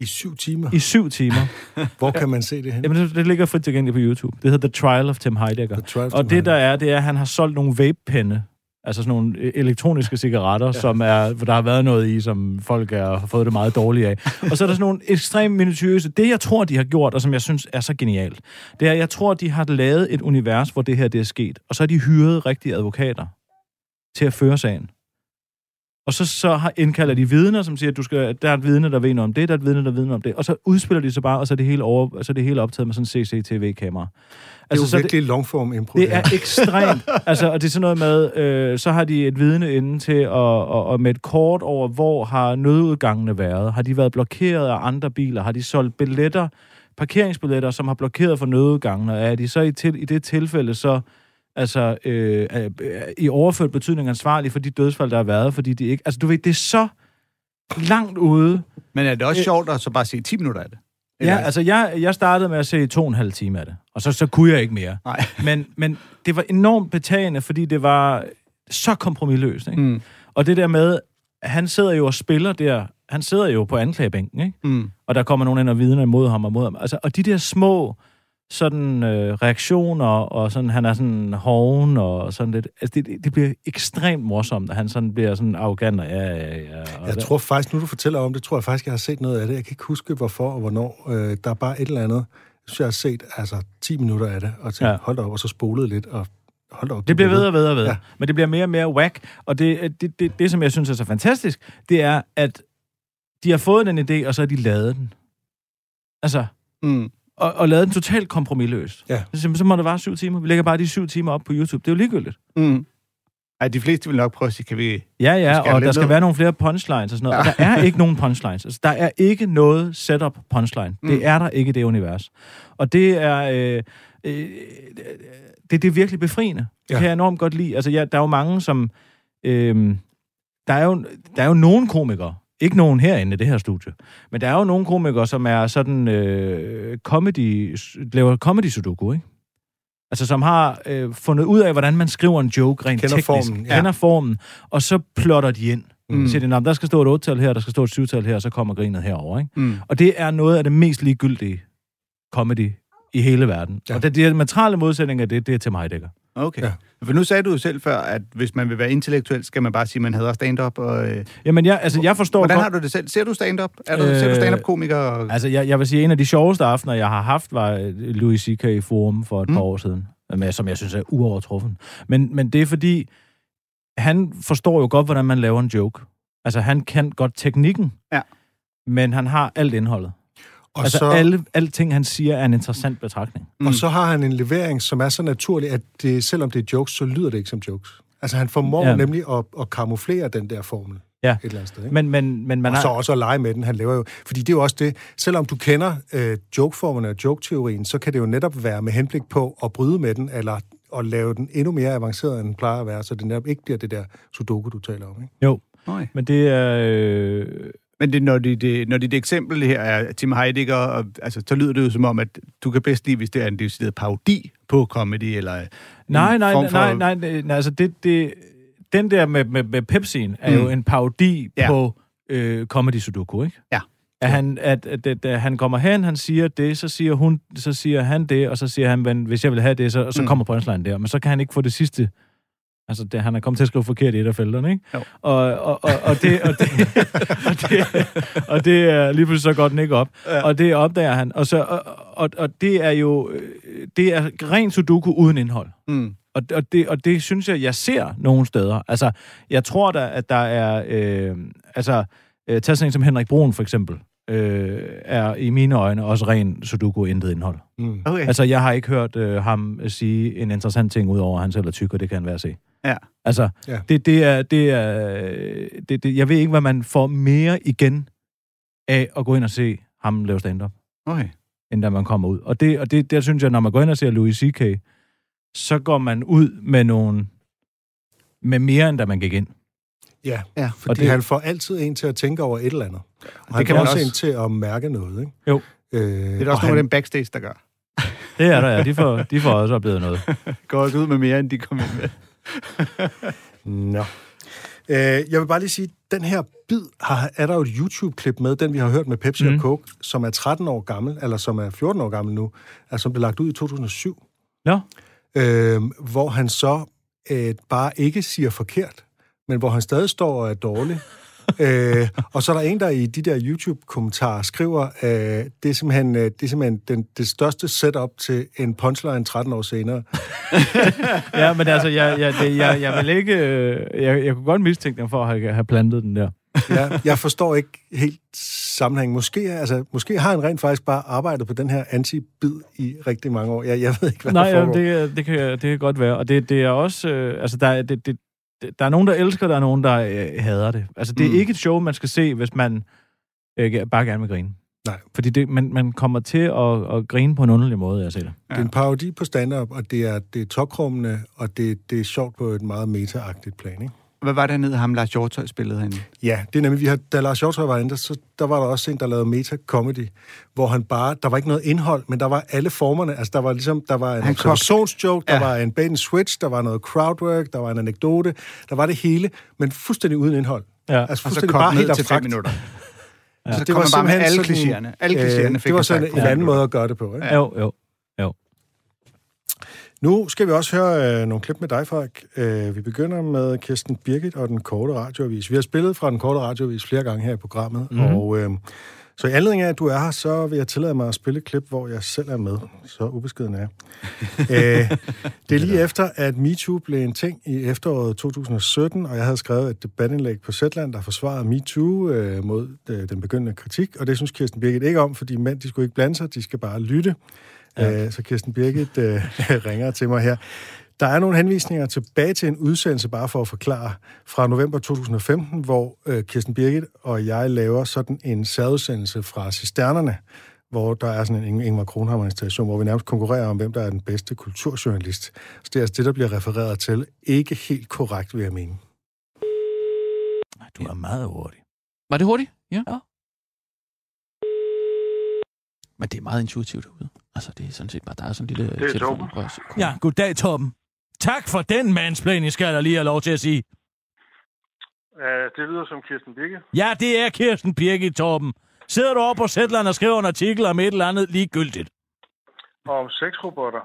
Speaker 2: I syv timer.
Speaker 3: i syv timer. [LAUGHS]
Speaker 2: Hvor kan man se det hen?
Speaker 3: Jamen, det, det ligger frit tilgængeligt på YouTube. Det hedder The Trial of Tim Heidecker.
Speaker 2: The Trial of
Speaker 3: Og
Speaker 2: Tim
Speaker 3: det der
Speaker 2: Heidecker.
Speaker 3: er, det er, at han har solgt nogle vape-penne, altså sådan nogle øh, elektroniske cigaretter, ja. som er, hvor der har været noget i, som folk er, har fået det meget dårligt af. og så er der sådan nogle ekstremt minutiøse. Det, jeg tror, de har gjort, og som jeg synes er så genialt, det er, jeg tror, de har lavet et univers, hvor det her det er sket, og så har de hyret rigtige advokater til at føre sagen. Og så, så har indkalder de vidner, som siger, at du skal, der er et vidne, der ved noget om det, der er et vidne, der ved noget om det. Og så udspiller de så bare, og så er det hele, over, så er det hele optaget med sådan en CCTV-kamera.
Speaker 2: Det er jo
Speaker 3: så
Speaker 2: virkelig longform impro.
Speaker 3: det er ekstremt. [LAUGHS] altså, og det er sådan noget med, øh, så har de et vidne inde til at, og, og med et kort over, hvor har nødudgangene været. Har de været blokeret af andre biler? Har de solgt billetter, parkeringsbilletter, som har blokeret for nødudgangene? Er de så i, til, i det tilfælde så altså, øh, øh, i overført betydning ansvarlige for de dødsfald, der har været? Fordi de ikke... Altså, du ved, det er så langt ude.
Speaker 4: Men er det også
Speaker 3: Øh,
Speaker 4: sjovt at så bare se 10 minutter af det?
Speaker 3: Ja, altså jeg, jeg startede med at se to og en halv time af det, og så, så kunne jeg ikke mere.
Speaker 4: Nej. [LAUGHS]
Speaker 3: Men, men det var enormt betagende, fordi det var så kompromilløst. Ikke?
Speaker 4: Mm.
Speaker 3: Og det der med, han sidder jo og spiller der, han sidder jo på anklagebænken, ikke?
Speaker 4: Mm.
Speaker 3: og der kommer nogen ind og vidner imod ham og mod ham. Altså, og de der små sådan øh, reaktioner, og sådan, han er sådan hoven og sådan lidt. Altså, det, det bliver ekstremt morsomt, at han sådan bliver sådan arrogant og ja, ja, ja. Og
Speaker 2: Jeg
Speaker 3: der-
Speaker 2: tror faktisk, nu du fortæller om det, tror jeg faktisk, jeg har set noget af det. Jeg kan ikke huske, hvorfor og hvornår. Øh, der er bare et eller andet. Jeg synes, jeg har set altså, 10 minutter af det, og tænkte,
Speaker 3: Ja.
Speaker 2: hold op, og så spolede lidt, og hold op.
Speaker 3: Det bliver ved og ved og ved. Ja. Men det bliver mere og mere whack. Og det, det, det, det, som jeg synes er så fantastisk, det er, at de har fået den idé, og så har de lavet den. Altså,
Speaker 4: Mm.
Speaker 3: Og, og lavet den totalt kompromilløst.
Speaker 2: Ja.
Speaker 3: Så, så må det være syv timer. Vi lægger bare de syv timer op på YouTube. Det er jo ligegyldigt.
Speaker 4: Mm. Ej, de fleste vil nok prøve at sige, kan vi...
Speaker 3: Ja, ja,
Speaker 4: skal
Speaker 3: og der skal
Speaker 4: ned.
Speaker 3: være nogle flere punchlines og sådan noget. Ja. Og der er ikke nogen punchlines. Altså, der er ikke noget setup punchline. Mm. Det er der ikke i det univers. Og det er... Øh, øh, det, det er virkelig befriende. Det
Speaker 2: Ja.
Speaker 3: kan jeg enormt godt lide. Altså, ja, der er jo mange, som... Øh, der, er jo, der er jo nogen komikere, ikke nogen herinde i det her studie, men der er jo nogle komikere, som er sådan øh, comedy, laver comedy sudoku, ikke? Altså, som har øh, fundet ud af, hvordan man skriver en joke rent
Speaker 2: Kender
Speaker 3: teknisk.
Speaker 2: formen, ja.
Speaker 3: Kender formen, og så plotter de ind.
Speaker 4: Mm.
Speaker 3: Siger de, "Nå, men der skal stå et 8-tal her, der skal stå et 7-tal her, og så kommer grinet herover, ikke?
Speaker 4: Mm.
Speaker 3: Og det er noget af det mest ligegyldige comedy i hele verden.
Speaker 2: Ja.
Speaker 3: Og det, det diametrale modsætning af det, det er til mig, Dækker.
Speaker 4: Okay.
Speaker 2: Ja.
Speaker 4: For nu sagde du jo selv før, at hvis man vil være intellektuel, skal man bare sige, at man hader stand-up. Og, øh,
Speaker 3: Jamen, jeg, altså, jeg forstår
Speaker 4: hvordan
Speaker 3: godt...
Speaker 4: har du det selv? Ser du stand-up? Er du,
Speaker 3: Øh,
Speaker 4: ser du stand-up-komiker? Og...
Speaker 3: Altså, jeg, jeg vil sige, en af de sjoveste aftener, jeg har haft, var øh, Louis C.K. i Forum for et
Speaker 4: Mm.
Speaker 3: mm. par år siden, med, som jeg synes er uovertruffen. Men, men det er fordi, han forstår jo godt, hvordan man laver en joke. Altså, han kan godt teknikken,
Speaker 4: Ja.
Speaker 3: men han har alt indholdet.
Speaker 2: Og,
Speaker 3: altså,
Speaker 2: så,
Speaker 3: alle, alle ting, han siger, er en interessant betragtning.
Speaker 4: Mm.
Speaker 2: og så har han en levering, som er så naturlig, at det, selvom det er jokes, så lyder det ikke som jokes. Altså, han formår
Speaker 3: ja.
Speaker 2: nemlig at, at kamuflere den der formel
Speaker 3: Ja.
Speaker 2: et eller andet sted. Ikke?
Speaker 3: Men, men, men man
Speaker 2: og så
Speaker 3: har...
Speaker 2: også at lege med den. Han laver jo, fordi det er jo også det, selvom du kender øh, jokeformerne og joke-teorien, så kan det jo netop være med henblik på at bryde med den, eller at lave den endnu mere avanceret, end den plejer at være, så det netop ikke bliver det der sudoku, du taler om. Ikke?
Speaker 3: Jo,
Speaker 4: Nej.
Speaker 3: men det er... Øh,
Speaker 4: Men det, når, det, det, når dit eksempel her er Tim Heidegger, og, altså, så lyder det jo som om, at du kan bedst lide, hvis det er en decideret parodi på comedy, eller
Speaker 3: Nej, nej,
Speaker 4: form for-
Speaker 3: nej, nej, nej, nej, altså det, det, den der med, med, med Pepsi'en er mm. jo en parodi
Speaker 4: Ja.
Speaker 3: på øh, Comedy Sudoku, ikke?
Speaker 4: Ja.
Speaker 3: At han, at, at, at, at han kommer hen, han siger det, så siger, hun, så siger han det, og så siger han, men hvis jeg vil have det, så, så
Speaker 4: Mm.
Speaker 3: mm. kommer punchline der. Men så kan han ikke få det sidste. Altså, det, han er kommet til at skrive forkert i et af felterne, ikke?
Speaker 4: Jo.
Speaker 3: Og, og, og, og, det, og, det, [LAUGHS] og, det, og det er lige pludselig så godt den ikke op. Ja. Og det opdager han. Og, så, og, og, og det er jo det er ren sudoku uden indhold.
Speaker 4: Mm.
Speaker 3: Og, og, det, og det synes jeg, jeg ser nogle steder. Altså, jeg tror da, at der er... Øh, altså, øh, tag sådan en som Henrik Brun, for eksempel, øh, er i mine øjne også ren sudoku intet indhold.
Speaker 2: Mm.
Speaker 4: Okay.
Speaker 3: Altså, jeg har ikke hørt øh, ham sige en interessant ting, udover at han selv er tyk, og det kan han være at se.
Speaker 4: Ja.
Speaker 3: Altså,
Speaker 2: Ja.
Speaker 3: det, det er... Det er det, det, jeg ved ikke, hvad man får mere igen af at gå ind og se ham lave stand-up
Speaker 4: okay.
Speaker 3: end da man kommer ud. Og det, og det der synes jeg, når man går ind og ser Louis C.K., så går man ud med nogle med mere, end da man gik ind.
Speaker 2: Ja,
Speaker 4: Ja.
Speaker 2: fordi
Speaker 3: Og
Speaker 2: det...
Speaker 3: det-
Speaker 2: han får altid en til at tænke over et eller andet. Og han
Speaker 4: kan
Speaker 2: også en til at mærke noget, ikke?
Speaker 3: Jo.
Speaker 2: Øh,
Speaker 4: Det er der også nogle af dem backstage, der gør. [LAUGHS]
Speaker 3: Det er der, ja. De får, de får også oplevet noget. [LAUGHS]
Speaker 4: Går også ud med mere, end de kom ind med. [LAUGHS]
Speaker 2: Nå. Øh, jeg vil bare lige sige, den her bid har, er der jo et YouTube-klip med, den vi har hørt med Pepsi mm. Og Coke, som er 13 år gammel, eller som er 14 år gammel nu, altså som blev lagt ud i 2007,
Speaker 3: Nå,
Speaker 2: øh, hvor han så øh, bare ikke siger forkert, men hvor han stadig står og er dårlig. [LAUGHS] øh, og så er der en, der i de der YouTube-kommentarer skriver, øh, det er simpelthen, øh, det, er simpelthen den, det største setup til en punchline 13 år senere. [LAUGHS]
Speaker 3: ja, men altså, jeg, jeg, det, jeg, jeg vil ikke... Øh, jeg, jeg kunne godt mistænke dem for at have, have plantet den der.
Speaker 2: Ja, [LAUGHS] jeg forstår ikke helt sammenhæng. Måske, altså, måske har han rent faktisk bare arbejdet på den her anti-bid i rigtig mange år. Jeg, jeg ved ikke, hvad
Speaker 3: Nej,
Speaker 2: der foregår.
Speaker 3: det, det, kan, det kan godt være. Og det, det er også... Øh, altså, der, er- det, det- der er nogen, der elsker, der er nogen, der øh, hader det. Altså, det er
Speaker 2: Mm.
Speaker 3: ikke et show, man skal se, hvis man øh, bare gerne vil grine.
Speaker 2: Nej.
Speaker 3: Fordi det, man, man kommer til at, at grine på en underlig måde, jeg ser det.
Speaker 2: Det er en parodi på stand-up, og det er, det er tokrummende, og det, det er sjovt på et meget meta-agtigt plan, ikke?
Speaker 4: Hvad var det hernede, ham Lars Hjortøj spillede herinde?
Speaker 2: Ja, det er nemlig, vi har, da Lars Hjortøj var inde, der, så, der var der også en, der lavede meta-comedy, hvor han bare, der var ikke noget indhold, men der var alle formerne, altså der var ligesom, der var en
Speaker 4: Han
Speaker 2: observationsjoke, der
Speaker 4: Ja.
Speaker 2: var en bait and switch, der var noget crowdwork, der var en anekdote, der var det hele, men fuldstændig uden indhold.
Speaker 3: Ja.
Speaker 2: Altså
Speaker 4: Og så
Speaker 2: fuldstændig
Speaker 4: kom
Speaker 2: bare
Speaker 4: ned
Speaker 2: helt
Speaker 4: til fem
Speaker 2: abstrakt.
Speaker 4: minutter.
Speaker 2: Ja,
Speaker 4: Så kom man bare med alle klichéerne. Alle klichéerne fik
Speaker 2: det var sådan en
Speaker 4: på
Speaker 2: anden måde at gøre det på, ikke?
Speaker 3: Jo, jo.
Speaker 2: Nu skal vi også høre øh, nogle klip med dig, Frederik. Øh, vi begynder med Kirsten Birgit og den korte radioavis. Vi har spillet fra den korte radioavis flere gange her i programmet, mm-hmm. og øh, så i anledning af, at du er her, så vil jeg tillade mig at spille et klip, hvor jeg selv er med. Så ubeskeden er jeg. [LAUGHS] øh, det er lige efter, at MeToo blev en ting i efteråret 2017, og jeg havde skrevet et debatindlæg på Zetland, der forsvarede MeToo øh, mod øh, den begyndende kritik, og det synes Kirsten Birgit ikke om, fordi mænd, de skulle ikke blande sig, de skal bare lytte. Ja. Øh, så Kirsten Birgit øh, [LAUGHS] ringer til mig her. Der er nogle henvisninger tilbage til en udsendelse, bare for at forklare, fra november 2015, hvor øh, Kirsten Birgit og jeg laver sådan en særudsendelse fra Cisternerne, hvor der er sådan en Ing- Ingvar Kronhammer-installation, hvor vi nærmest konkurrerer om, hvem der er den bedste kulturjournalist. Så det er altså det, der bliver refereret til. Ikke helt korrekt, vil jeg mene.
Speaker 3: Du er meget hurtig.
Speaker 6: Var det hurtigt? Ja.
Speaker 3: Ja.
Speaker 6: Men det er meget intuitivt derude. Altså, det er sådan set bare, der er sådan en lille
Speaker 7: er
Speaker 6: telefon.
Speaker 3: Ja, goddag, Torben. Tak for den mansplaining, skal jeg da lige have lov til at sige.
Speaker 7: Uh, det lyder som Kirsten Birke.
Speaker 3: Ja, det er Kirsten Birgit, Torben. Sidder du over på Zetland og skriver en artikel om et eller andet ligegyldigt?
Speaker 7: Om sexrobotter.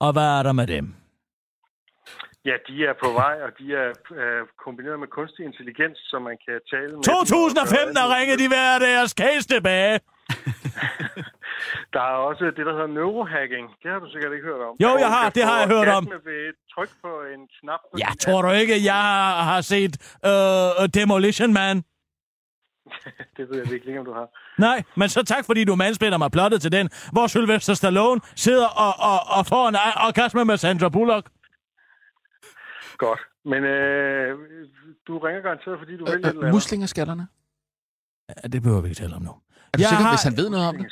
Speaker 3: Og hvad er der med dem?
Speaker 7: Ja, de er på vej, og de er uh, kombineret med kunstig intelligens, så man kan tale med...
Speaker 3: 2005, der ringede de hver deres case tilbage. [LAUGHS]
Speaker 7: Der er også det, der hedder neurohacking. Det har du sikkert ikke hørt om.
Speaker 3: Jo, jeg har. det har jeg hørt om.
Speaker 7: ved tryk på en knap. På
Speaker 3: Ja, tror du ikke, jeg har set uh, Demolition Man? [LAUGHS]
Speaker 7: Det ved jeg virkelig ikke, om du har.
Speaker 3: Nej, men så tak, fordi du mansplainer mig plottet til den, hvor Sylvester Stallone sidder og, og, og får en orgasme med Sandra Bullock.
Speaker 7: Godt. Men øh, du ringer garanteret, fordi du vil et eller
Speaker 6: Øh, øh,
Speaker 7: andet.
Speaker 6: muslingerskallerne.
Speaker 3: Ja, det behøver vi ikke tale om nu.
Speaker 6: Er du
Speaker 3: Jeg
Speaker 6: sikker,
Speaker 3: har-
Speaker 6: hvis han ved noget om det?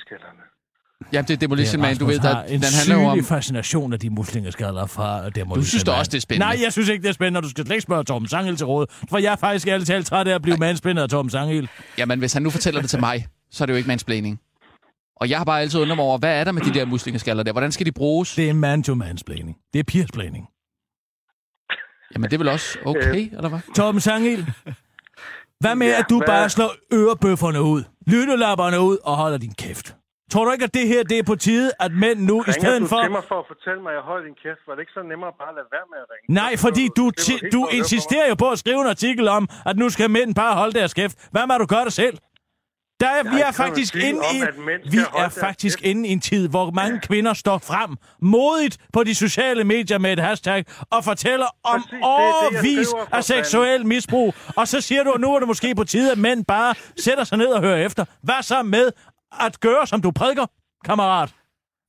Speaker 6: Jamen, det er Demolition Man, du ved,
Speaker 3: der en
Speaker 6: den handler om...
Speaker 3: sygelig fascination af de muslingeskaller fra Demolition
Speaker 6: Du synes da
Speaker 3: Man.
Speaker 6: også, det er spændende.
Speaker 3: Nej, jeg synes ikke, det er spændende, og du skal slet ikke spørge Torben Sangel til råd. For jeg er faktisk ærligt talt træt af at blive manspændet af Torben Sangel.
Speaker 6: Jamen, hvis han nu fortæller det til mig, så er det jo ikke mansplaining. Og jeg har bare altid undret mig over, hvad er der med de der muslingeskaller der? Hvordan skal de bruges?
Speaker 3: Det er man-to-mansplaining. Det er peersplaining.
Speaker 6: Jamen, det er vel også okay, eller hvad?
Speaker 3: Torben Sangel, hvad med,
Speaker 7: Ja,
Speaker 3: at du
Speaker 7: hvad-
Speaker 3: bare slår ørebøfferne ud, lyttelapperne ud og holder din kæft? Tror du ikke, at det her det er på tide, at mænd nu i
Speaker 7: Ringer
Speaker 3: stedet
Speaker 7: du
Speaker 3: for...
Speaker 7: til mig for at fortælle mig, at jeg holder din kæft? Var det ikke så nemmere bare at lade være med at ringe?
Speaker 3: Nej, fordi du, ti- du insisterer jo på at skrive en artikel om, at nu skal mænd bare holde deres kæft. Hvad med, at du gør det selv? Der er, vi er faktisk inde i, vi er faktisk inde i en tid, hvor mange kvinder står frem modigt på de sociale medier med et hashtag og fortæller om
Speaker 7: Præcis, det det, for
Speaker 3: af seksuel misbrug. Og så siger du, at nu er det måske på tide, at mænd bare sætter sig ned og hører efter. Hvad så med at gøre, som du prædiker, kammerat?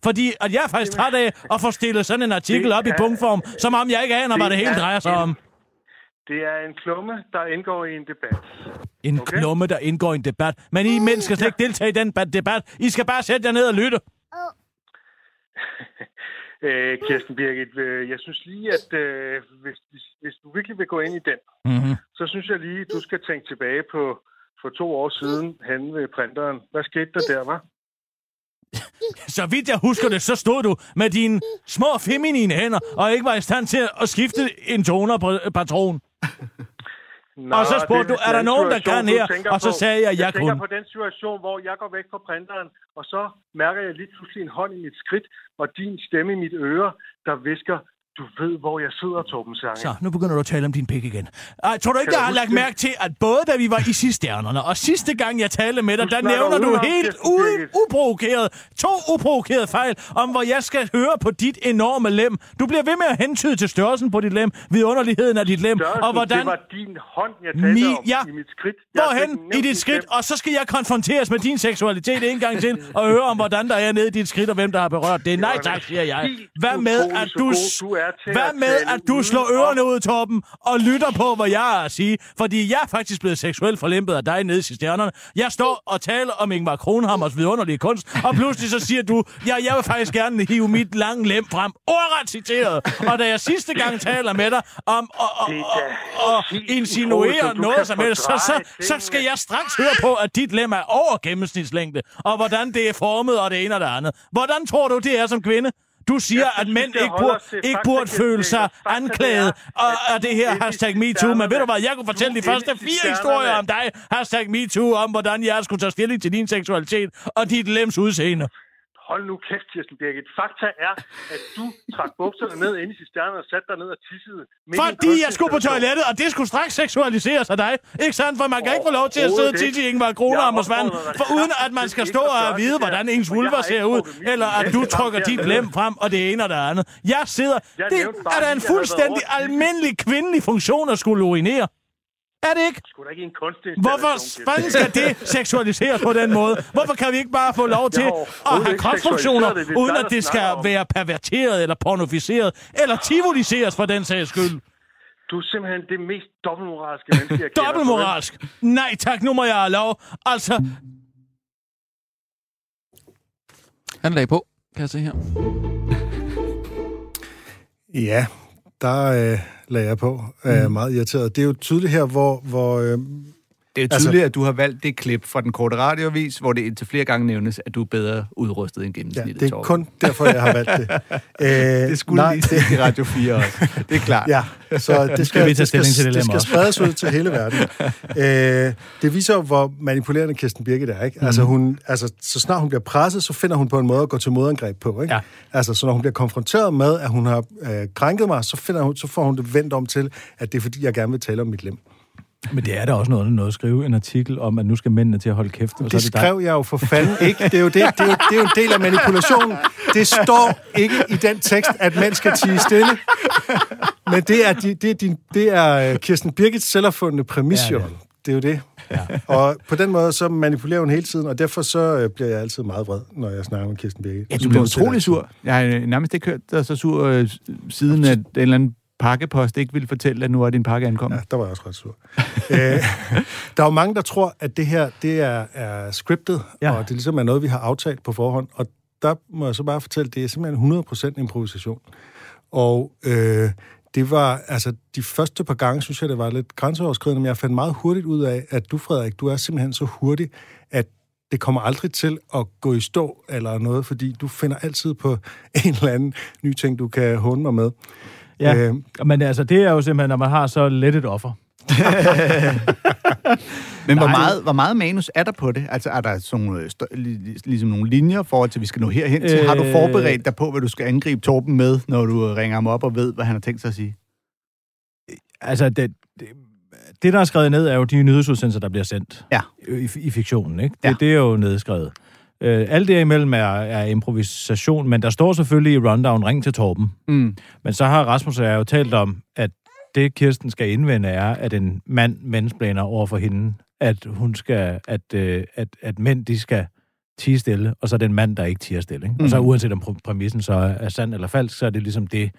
Speaker 3: Fordi at jeg er faktisk træt af at få stillet sådan en artikel op i punktform, som om jeg ikke aner, hvad
Speaker 7: det
Speaker 3: hele
Speaker 7: er
Speaker 3: drejer sig om.
Speaker 7: Det er en klumme, der indgår i en debat.
Speaker 3: En
Speaker 7: Okay.
Speaker 3: klumme, der indgår i en debat. Men I mænd skal slet ikke deltage i den ba- debat. I skal bare sætte jer ned og lytte. [LAUGHS]
Speaker 7: Øh, Kirsten Birgit, øh, jeg synes lige, at øh, hvis, hvis, hvis du virkelig vil gå ind i den,
Speaker 3: Mm-hmm.
Speaker 7: så synes jeg lige, du skal tænke tilbage på for to år siden hen ved printeren. Hvad skete der der, var?
Speaker 3: Så vidt jeg husker det, så stod du med dine små feminine hænder, og ikke var i stand til at skifte en toner på patron.
Speaker 7: Nå,
Speaker 3: Og så spurgte du, er der nogen, der kan her? Og så sagde jeg, jeg
Speaker 7: Jeg tænker
Speaker 3: kunne.
Speaker 7: på den situation, hvor jeg går væk fra printeren, og så mærker jeg lige pludselig en hånd i mit skridt, og din stemme i mit øre, der visker, du ved, hvor jeg sidder, Torben Sange.
Speaker 3: Så, nu begynder du at tale om din pik igen. Ej, tror du ikke,
Speaker 7: Kan
Speaker 3: jeg har lagt
Speaker 7: det?
Speaker 3: mærke til, at både da vi var i sidstjernerne, og sidste gang jeg talte med dig,
Speaker 7: Du
Speaker 3: der nævner du helt uden uprovokeret, to uprovokerede fejl, om hvor jeg skal høre på dit enorme lem. Du bliver ved med at hentyde til størrelsen på dit lem, vidunderligheden af dit lem,
Speaker 7: Størrelsen,
Speaker 3: og hvordan...
Speaker 7: Det var din hånd, jeg talte
Speaker 3: Mi-
Speaker 7: om
Speaker 3: ja.
Speaker 7: i mit skridt. Jeg
Speaker 3: Hvorhen i dit skridt, og så skal jeg konfronteres med din seksualitet en gang til, og høre om, hvordan der er nede i dit skridt, og hvem der har berørt det. Nej tak, siger jeg. Hvad med, at du,
Speaker 7: du er til
Speaker 3: hvad
Speaker 7: at
Speaker 3: med, at du slår ørerne ud, Torben, og lytter på, hvad jeg har at sige? Fordi jeg er faktisk blevet seksuelt forlæmpet af dig nede i stjernerne. Jeg står og taler om Ingvar Kronhammers vidunderlige kunst, og pludselig så siger du, ja, jeg vil faktisk gerne hive mit lange lem frem. Ordret citeret. Og da jeg sidste gang taler med dig om at, og,
Speaker 7: er
Speaker 3: og, og insinuere noget som helst, så, så, så skal jeg straks høre på, at dit lem er over gennemsnitslængde, og hvordan det er formet, og det ene og det andet. Hvordan tror du, det er som kvinde? Du siger,
Speaker 7: Jeg
Speaker 3: at mænd ikke burde, ikke burde føle sig anklaget
Speaker 7: er,
Speaker 3: af, det her hashtag MeToo. Men ved du hvad, jeg kunne fortælle de første fire historier om dig, hashtag MeToo, om hvordan jeg skulle tage stilling til din seksualitet og dit lems udseende.
Speaker 7: Hold nu kæft, Kirsten Birgit. Fakta er, at du trak bukserne ned ind i cisternerne og satte dig ned og tissede.
Speaker 3: Fordi jeg skulle på toilettet, og det skulle straks seksualiseres af dig. Ikke sandt? For man kan ikke få lov til at sidde og tisse i. Ingvar
Speaker 7: Jeg
Speaker 3: Kronehammers vand, for uden at man skal stå og vide, hvordan ens vulva ser ud, eller at du trykker dit lem frem, og det ene og det andet. Jeg sidder... Det er da en fuldstændig almindelig kvindelig funktion at skulle urinere. Er det ikke?
Speaker 7: Da ikke en kunstinstallation.
Speaker 3: Hvorfor fanden skal det seksualiseres på den måde? Hvorfor kan vi ikke bare få lov til at have kropsfunktioner,
Speaker 7: er
Speaker 3: uden at det skal
Speaker 7: om.
Speaker 3: være perverteret eller pornoficeret, eller tivoliseres for den sags skyld?
Speaker 7: Du er simpelthen det mest dobbeltmoralske menneske, jeg.
Speaker 3: Dobbeltmoralsk. Nej tak, nu må jeg have lov. Altså,
Speaker 6: Han lagde på, kan jeg se her.
Speaker 2: Ja, der øh, lagde jeg på. Øh, meget irriteret. Det er jo tydeligt her, hvor... hvor øh,
Speaker 4: Det er jo
Speaker 2: Altså-
Speaker 4: tydeligt, at du har valgt det klip fra den korte radioavis, hvor det indtil flere gange nævnes, at du er bedre udrustet end
Speaker 2: ja,
Speaker 4: gennemsnittet.
Speaker 2: det er
Speaker 4: Torben.
Speaker 2: kun derfor, jeg har valgt det. [LAUGHS] Øh,
Speaker 4: Det skulle
Speaker 2: nej,
Speaker 4: lige ses i Radio 4 også. Det er klart.
Speaker 2: Ja, så [LAUGHS] det skal,
Speaker 3: vi tage
Speaker 2: det skal,
Speaker 3: til det
Speaker 2: det skal spredes ud til hele [LAUGHS] verden. øh, det viser jo, hvor manipulerende Kirsten Birgit er. Ikke? Altså, hun, altså, så snart hun bliver presset, så finder hun på en måde at gå til modangreb på. Ikke?
Speaker 3: Ja.
Speaker 2: Altså, så når hun bliver konfronteret med, at hun har øh, krænket mig, så, finder hun, så får hun det vendt om til, at det er fordi, jeg gerne vil tale om mit lem.
Speaker 3: Men det er da også noget, noget at skrive en artikel om, at nu skal mændene til at holde kæft. Og
Speaker 2: Det
Speaker 3: så er
Speaker 2: skrev jeg jo for fanden ikke. Det er jo, det, det, er jo, det er jo en del af manipulationen. Det står ikke i den tekst, at mænd skal tige stille. Men det er, de, det er, din, det er øh, Kirsten Birgits selvopfundne præmis,
Speaker 3: Ja, ja.
Speaker 2: Det er jo det. Ja. Og på den måde, så manipulerer hun hele tiden, og derfor så øh, bliver jeg altid meget vred, når jeg snakker med Kirsten Birgit.
Speaker 4: Ja, du bliver utrolig sur. Jeg har nærmest ikke hørt dig så sur, øh, siden at en eller anden pakkepost ikke ville fortælle, at nu er din pakke ankommet.
Speaker 2: Ja, der var jeg også ret sur. [LAUGHS] øh, der er jo mange, der tror, at det her det er, er scriptet,
Speaker 3: ja.
Speaker 2: og det ligesom er noget, vi har aftalt på forhånd, og der må jeg så bare fortælle, det er simpelthen 100% improvisation. Og øh, det var, altså, de første par gange, synes jeg, det var lidt grænseoverskridende, men jeg fandt meget hurtigt ud af, at du, Frederik, du er simpelthen så hurtig, at det kommer aldrig til at gå i stå eller noget, fordi du finder altid på [LAUGHS] en eller anden ny ting, du kan håne mig med.
Speaker 3: Ja,
Speaker 2: Øh,
Speaker 3: øh, men altså, det er jo simpelthen, når man har så let et offer. [LAUGHS]
Speaker 4: Men hvor
Speaker 3: Nej.
Speaker 4: meget, hvor meget manus er der på det? Altså, er der sådan, nogle, øh, ligesom nogle linjer for, til vi skal nå herhen til? Har du
Speaker 3: Øh.
Speaker 4: forberedt dig på, hvad du skal angribe Torben med, når du øh, ringer ham op og ved, hvad han har tænkt sig at sige?
Speaker 3: Altså, det, det, det, der er skrevet ned, er jo de nyhedsudsendelser, der bliver sendt
Speaker 4: Ja.
Speaker 3: i, i fiktionen. Ikke? Det,
Speaker 4: Ja.
Speaker 3: det er jo nedskrevet. Øh, alt det imellem er, er improvisation, men der står selvfølgelig i rundown, ring til Torben.
Speaker 4: Mm.
Speaker 3: Men så har Rasmus og jeg jo talt om, at det Kirsten skal indvende er, at en mand mennesplaner over for hende, at hun skal, at, øh, at, at mænd, de skal tige stille, og så er det en mand, der ikke tiger stille. Ikke? Og så
Speaker 4: Mhm.
Speaker 3: uanset om præ- præmissen så er, sand eller falsk, så er det ligesom det,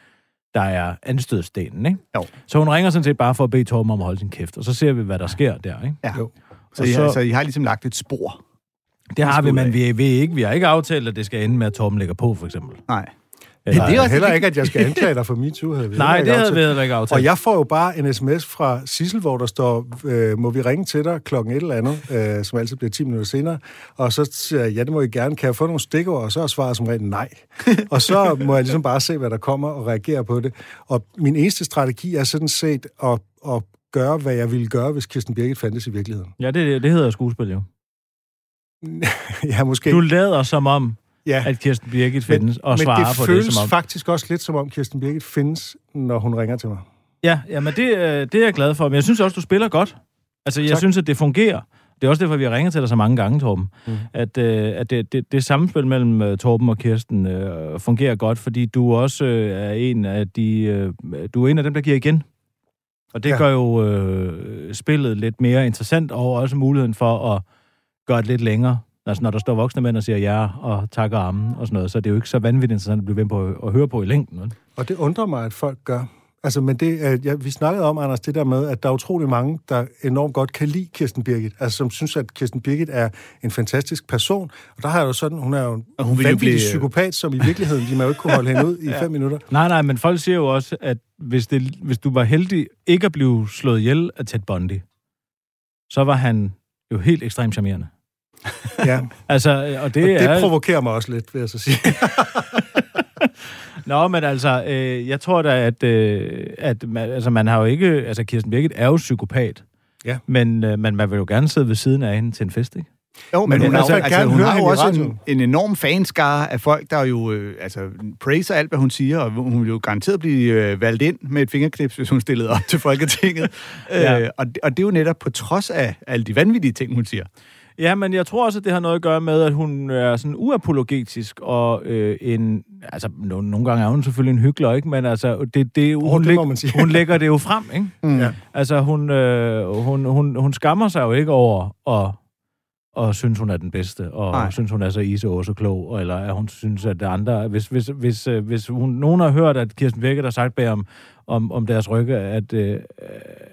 Speaker 3: der er anstødstenen. Ikke?
Speaker 4: Jo.
Speaker 3: Så hun ringer sådan set bare for at bede Torben om at holde sin kæft, og så ser vi, hvad der sker der. Ikke?
Speaker 4: Ja.
Speaker 2: Jo.
Speaker 4: Så,
Speaker 3: Og
Speaker 4: I,
Speaker 3: så-
Speaker 4: har, så I har ligesom lagt et spor?
Speaker 3: Det har vi, men vi, vi, ikke, vi har ikke aftalt, at det skal ende med, at Torben lægger på, for eksempel.
Speaker 4: Nej.
Speaker 3: Eller,
Speaker 4: det er også-
Speaker 2: heller ikke, at jeg skal anklage dig for MeToo. Havde vi [LAUGHS]
Speaker 3: nej, det havde
Speaker 2: aftalt.
Speaker 3: vi heller ikke aftalt.
Speaker 2: Og jeg får jo bare en sms fra Sissel, hvor der står, øh, må vi ringe til dig klokken et eller andet, øh, som altid bliver 10 minutter senere. Og så siger jeg, ja, det må I gerne. Kan jeg få nogle stikord? Og så er svaret som regel nej. [LAUGHS] og så må jeg ligesom bare se, hvad der kommer og reagere på det. Og min eneste strategi er sådan set at, at gøre, hvad jeg ville gøre, hvis Kirsten Birgit fandtes i virkeligheden.
Speaker 3: Ja, det, det hedder skuespil jo. [LAUGHS]
Speaker 2: ja, måske.
Speaker 3: Du lader som om,
Speaker 2: ja.
Speaker 3: at Kirsten Birgit findes, og
Speaker 2: men
Speaker 3: svarer
Speaker 2: det
Speaker 3: på
Speaker 2: føles
Speaker 3: det som om...
Speaker 2: faktisk også lidt som om Kirsten Birgit findes, når hun ringer til mig.
Speaker 3: Ja, ja men det, øh, det er jeg glad for. Men jeg synes også, du spiller godt. Altså, jeg
Speaker 2: Tak.
Speaker 3: synes, at det fungerer. Det er også derfor, vi har ringet til dig så mange gange, Torben.
Speaker 2: Mm.
Speaker 3: At, øh, at det, det, det samspil mellem øh, Torben og Kirsten øh, fungerer godt, fordi du også øh, er en af de... Øh, du er en af dem, der giver igen. Og det
Speaker 2: ja.
Speaker 3: gør jo øh, spillet lidt mere interessant, og også muligheden for at gøre det lidt længere. Altså, når der står voksne mænd og siger ja og takker armen og sådan noget, så er det jo ikke så vanvittigt interessant at blive ved på at, høre på i længden. Vel?
Speaker 2: Og det undrer mig, at folk gør. Altså, men det, øh, ja, vi snakkede om, Anders, det der med, at der er utrolig mange, der enormt godt kan lide Kirsten Birgit. Altså, som synes, at Kirsten Birgit er en fantastisk person. Og der har jeg jo sådan, hun er jo en
Speaker 4: hun
Speaker 2: vanvittig
Speaker 4: blive-
Speaker 2: psykopat, som i virkeligheden, de må jo ikke kunne holde hende ud i [LAUGHS] fem minutter.
Speaker 3: Nej, nej, men folk siger jo også, at hvis, det, hvis du var heldig ikke at blive slået ihjel af Ted Bundy, så var han jo helt ekstremt charmerende.
Speaker 2: Ja, [LAUGHS]
Speaker 3: Altså, og
Speaker 2: og
Speaker 3: det,
Speaker 2: det
Speaker 3: er...
Speaker 2: provokerer mig også lidt, vil jeg så sige. [LAUGHS]
Speaker 3: Nå, men altså, øh, jeg tror da, at, øh, at man, altså, man har jo ikke... Altså, Kirsten Birgit er jo psykopat.
Speaker 2: Ja.
Speaker 3: Men, øh, men man vil jo gerne sidde ved siden af hende til en fest, ikke?
Speaker 4: Jo, men
Speaker 2: Men
Speaker 4: hun, jo, altså,
Speaker 2: gerne
Speaker 4: hun har jo også en, en enorm fanskare af folk, der jo øh, altså, praiser alt, hvad hun siger, og hun vil jo garanteret blive øh, valgt ind med et fingerknips, hvis hun stillede op til Folketinget. [LAUGHS]
Speaker 3: Ja.
Speaker 4: øh, og, det- og det er jo netop på trods af alle de vanvittige ting, hun siger.
Speaker 3: Ja, men jeg tror også, at det har noget at gøre med, at hun er sådan uapologetisk, og øh, en... Altså, no, nogle gange er hun selvfølgelig en hyggelig, ikke? Men altså, det, det, hun,
Speaker 2: det
Speaker 3: læg,
Speaker 2: man sige.
Speaker 3: hun lægger det jo frem, ikke?
Speaker 4: Mm.
Speaker 2: Ja.
Speaker 3: Altså, hun, øh, hun, hun, hun skammer sig jo ikke over at og synes, hun er den bedste, og
Speaker 4: Nej.
Speaker 3: Synes, hun er så ise og så klog, og- eller at hun synes, at det andre... Hvis, hvis, hvis, øh, hvis hun, nogen har hørt, at Kirsten Birgit har sagt bag om, om, om deres rygge, at, øh,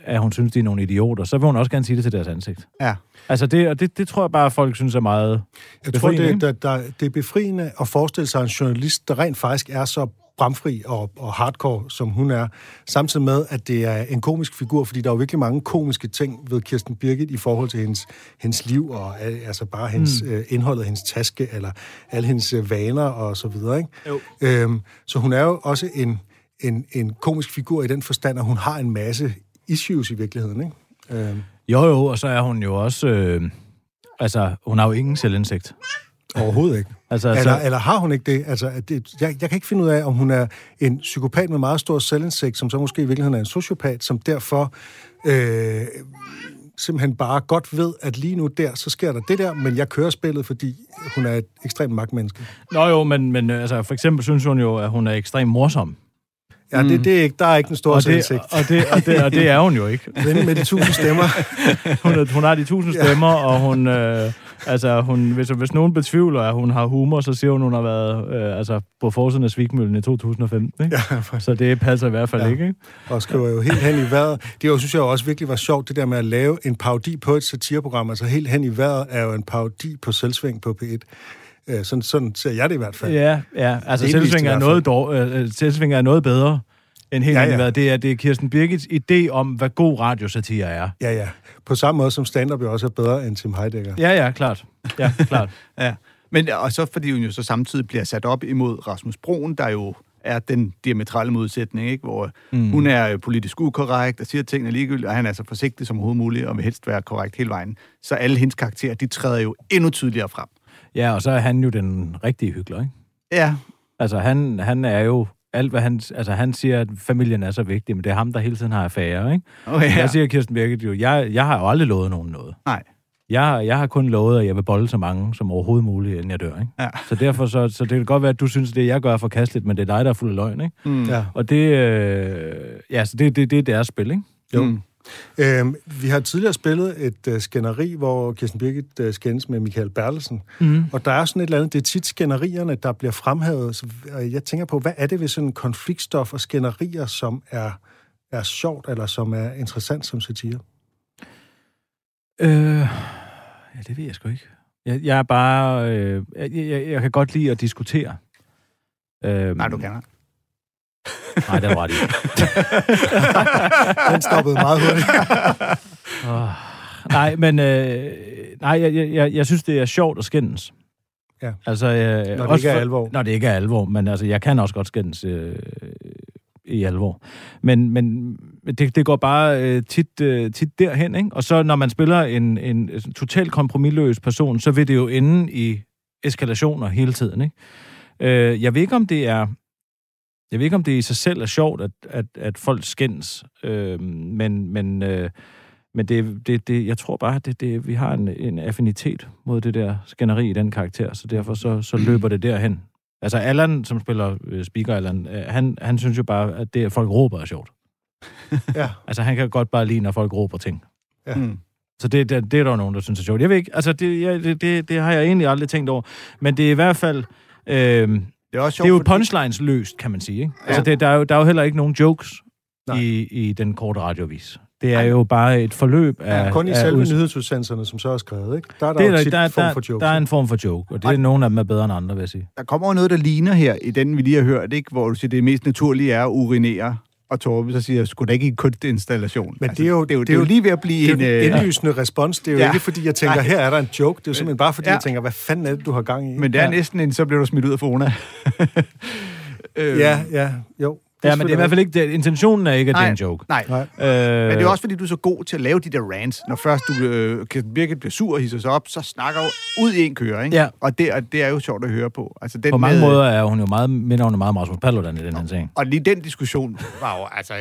Speaker 3: at hun synes, de er nogle idioter, så vil hun også gerne sige det til deres ansigt.
Speaker 4: Ja.
Speaker 3: Altså, det, og det, det tror jeg bare, at folk synes er meget...
Speaker 2: Jeg tror, det, der, der, det er befriende at forestille sig en journalist, der rent faktisk er så bramfri og, og hardcore, som hun er, samtidig med, at det er en komisk figur, fordi der er jo virkelig mange komiske ting ved Kirsten Birgit i forhold til hendes, hendes liv, og altså bare hendes, mm. øh, indholdet af hendes taske, eller alle hendes øh, vaner og så videre. Ikke?
Speaker 3: Jo.
Speaker 2: Øhm, så hun er jo også en, en, en komisk figur i den forstand, at hun har en masse issues i virkeligheden. Ikke? Øhm,
Speaker 3: Jo, jo, og så er hun jo også... Øh, altså, hun har jo ingen selvindsigt.
Speaker 2: overhovedet ikke.
Speaker 3: Altså,
Speaker 2: Eller,
Speaker 3: så,
Speaker 2: eller har hun ikke det? Altså, det jeg, jeg kan ikke finde ud af, om hun er en psykopat med meget stor selvindsigt, som så måske i virkeligheden er en sociopat, som derfor øh, simpelthen bare godt ved, at lige nu der, så sker der det der, men jeg kører spillet, fordi hun er et ekstremt magtmenneske.
Speaker 3: Nå jo, men, men øh, altså, for eksempel synes hun jo, at hun er ekstremt morsom.
Speaker 2: Ja, mm. det, det er ikke, der er ikke en stor
Speaker 3: Og det,
Speaker 2: selvindsigt.
Speaker 3: og, det, og, det, og det er hun jo ikke. [LAUGHS]
Speaker 2: Ven med de tusind stemmer. [LAUGHS]
Speaker 3: Hun, hun har de tusind stemmer, og hun... Øh, altså, hun, hvis, hvis nogen betvivler, at hun har humor, så siger hun, hun har været øh, altså, på forsiden af Svigmøllen i 2015. Ikke?
Speaker 2: Ja,
Speaker 3: Så det passer i hvert fald
Speaker 2: Ja.
Speaker 3: ja. ikke. ikke?
Speaker 2: og skriver jo helt hen i vejret. Det jo, synes jeg også virkelig var sjovt, det der med at lave en parodi på et satireprogram. Altså helt hen i vejret er jo en parodi på selvsving på P1. Øh, sådan, sådan ser jeg det i hvert fald.
Speaker 3: Ja, ja. Altså, Selvsvinger er, noget dår, øh, Selvsvinger er noget bedre end helt
Speaker 2: Ja,
Speaker 3: ja. Det er, det er Kirsten Birgits idé om, hvad god radiosatire er.
Speaker 2: Ja, ja. På samme måde som stand-up jo også er bedre end Tim Heidecker.
Speaker 3: Ja, ja, klart. Ja, klart. [LAUGHS]
Speaker 4: Ja. Men, og så fordi hun jo så samtidig bliver sat op imod Rasmus Broen, der jo er den diametrale modsætning, ikke? hvor mm. hun er øh, politisk ukorrekt og siger tingene ligegyldigt, og han er så forsigtig som overhovedet muligt, og vil helst være korrekt hele vejen. Så alle hendes karakterer, de træder jo endnu tydeligere frem.
Speaker 3: Ja, og så er han jo den rigtige hyggelig, ikke?
Speaker 4: Ja,
Speaker 3: Altså, han, han er jo... Alt, hvad han, altså, han siger, at familien er så vigtig, men det er ham, der hele tiden har affære, ikke?
Speaker 4: okay,
Speaker 3: Ja. Jeg siger Kirsten Birgit jo, jeg, jeg har jo aldrig lovet nogen noget.
Speaker 4: Nej.
Speaker 3: Jeg, jeg har kun lovet, at jeg vil bolle så mange som overhovedet muligt, inden jeg dør, ikke?
Speaker 4: Ja.
Speaker 3: Så derfor så, så det kan godt være, at du synes, det jeg gør er forkasteligt, men det er dig, der er fuld af løgn, ikke?
Speaker 4: Mm.
Speaker 2: Ja.
Speaker 3: Og det, øh, ja, så det, det, det er deres spil, ikke?
Speaker 2: Jo.
Speaker 4: Mm.
Speaker 2: Øhm, vi har tidligere spillet et uh, skænderi, hvor Kirsten Birgit uh, skændes med Michael Bertelsen.
Speaker 3: Mm.
Speaker 2: Og der er sådan et eller andet, det er tit skænderierne, der bliver fremhævet. Så, og jeg tænker på, hvad er det ved sådan konfliktstof og skænderier, som er, er sjovt, eller som er interessant som satire?
Speaker 3: Øh, ja, det ved jeg sgu ikke. Jeg, jeg er bare... Øh, jeg, jeg, jeg kan godt lide at diskutere. Øh,
Speaker 4: Nej, du kan ikke. [LAUGHS]
Speaker 3: Nej, det du ret i. [LAUGHS]
Speaker 2: Den stoppede meget hurtigt.
Speaker 3: Oh, [LAUGHS] nej, men øh, nej, jeg, jeg, jeg, synes, det er sjovt at skændes.
Speaker 2: Ja.
Speaker 3: Altså, øh,
Speaker 2: Når det ikke er
Speaker 3: for-
Speaker 2: alvor.
Speaker 3: Når det ikke er alvor, men altså, jeg kan også godt skændes øh, i alvor. Men, men det, det går bare øh, tit, øh, tit derhen, ikke? Og så når man spiller en, en totalt kompromilløs person, så vil det jo ende i eskalationer hele tiden, ikke? Øh, jeg ved ikke, om det er... Jeg ved ikke, om det i sig selv er sjovt, at, at, at folk skændes, øh, men, men, øh, men det, det, det, jeg tror bare, at det, det, vi har en, en affinitet mod det der skænderi i den karakter, så derfor så, så løber det derhen. Altså Allan, som spiller øh, Speaker Allan, øh, han, han synes jo bare, at det, at folk råber er sjovt. [LAUGHS]
Speaker 2: Ja.
Speaker 3: Altså han kan godt bare lide, når folk råber ting.
Speaker 2: Ja.
Speaker 4: Mm.
Speaker 3: Så det, det, det er der jo nogen, der synes er sjovt. Jeg ved ikke, altså det, jeg, det, det, det har jeg egentlig aldrig tænkt over. Men det er i hvert fald... Øh,
Speaker 4: Det er også
Speaker 3: det
Speaker 4: sjovt,
Speaker 3: er jo
Speaker 4: fordi-
Speaker 3: punchlines løst, kan man sige. Ikke? Ja. Altså, det, der, er jo, der er jo heller ikke nogen jokes
Speaker 2: Nej.
Speaker 3: i, i den korte radiovis. Det er jo bare et forløb af...
Speaker 2: Kun i
Speaker 3: af
Speaker 2: selve
Speaker 3: uds-
Speaker 2: nyhedsudsendelserne, som så er skrevet, ikke? Der er der,
Speaker 3: det er
Speaker 2: jo
Speaker 3: der, der,
Speaker 2: form for jokes.
Speaker 3: der er en form for joke, og det er nogle af dem er bedre end andre, vil jeg sige.
Speaker 4: Der kommer jo noget, der ligner her, i den vi lige har hørt, ikke? hvor du siger, det mest naturlige er at urinere, og Torbe så siger, skulle da ikke i en kunstinstallation?
Speaker 2: Men det er jo-
Speaker 4: det er jo,
Speaker 2: det
Speaker 4: det
Speaker 2: er jo-
Speaker 4: jo lige ved at blive
Speaker 2: Det er
Speaker 4: en...
Speaker 2: en
Speaker 4: Øh,
Speaker 2: indlysende respons. Det er jo
Speaker 4: Ja.
Speaker 2: ikke, fordi jeg tænker,
Speaker 4: Nej.
Speaker 2: her er der en joke. Det er jo simpelthen bare, fordi
Speaker 4: Ja.
Speaker 2: jeg tænker, hvad fanden er det, du har gang i?
Speaker 4: men det er
Speaker 3: Ja.
Speaker 4: næsten en, så bliver du smidt ud af Fona. øh, [LAUGHS]
Speaker 2: Ja, ja, jo.
Speaker 3: Ja, men det er i hvert fald ikke... Det, intentionen er ikke, at det er en joke.
Speaker 4: Nej,
Speaker 2: Nej.
Speaker 3: Øh,
Speaker 4: Men det er også, fordi du er så god til at lave de der rants. Når først du, øh, Kirsten Birgit bliver sur og hisser sig op, så snakker du ud i en køre, ikke?
Speaker 3: Ja.
Speaker 4: Og det, og det er jo sjovt at høre på. Altså, den
Speaker 3: På mange
Speaker 4: med,
Speaker 3: måder er hun jo meget, minder hun jo meget om Rasmus Paludan i den her ting.
Speaker 4: Og lige den diskussion var jo altså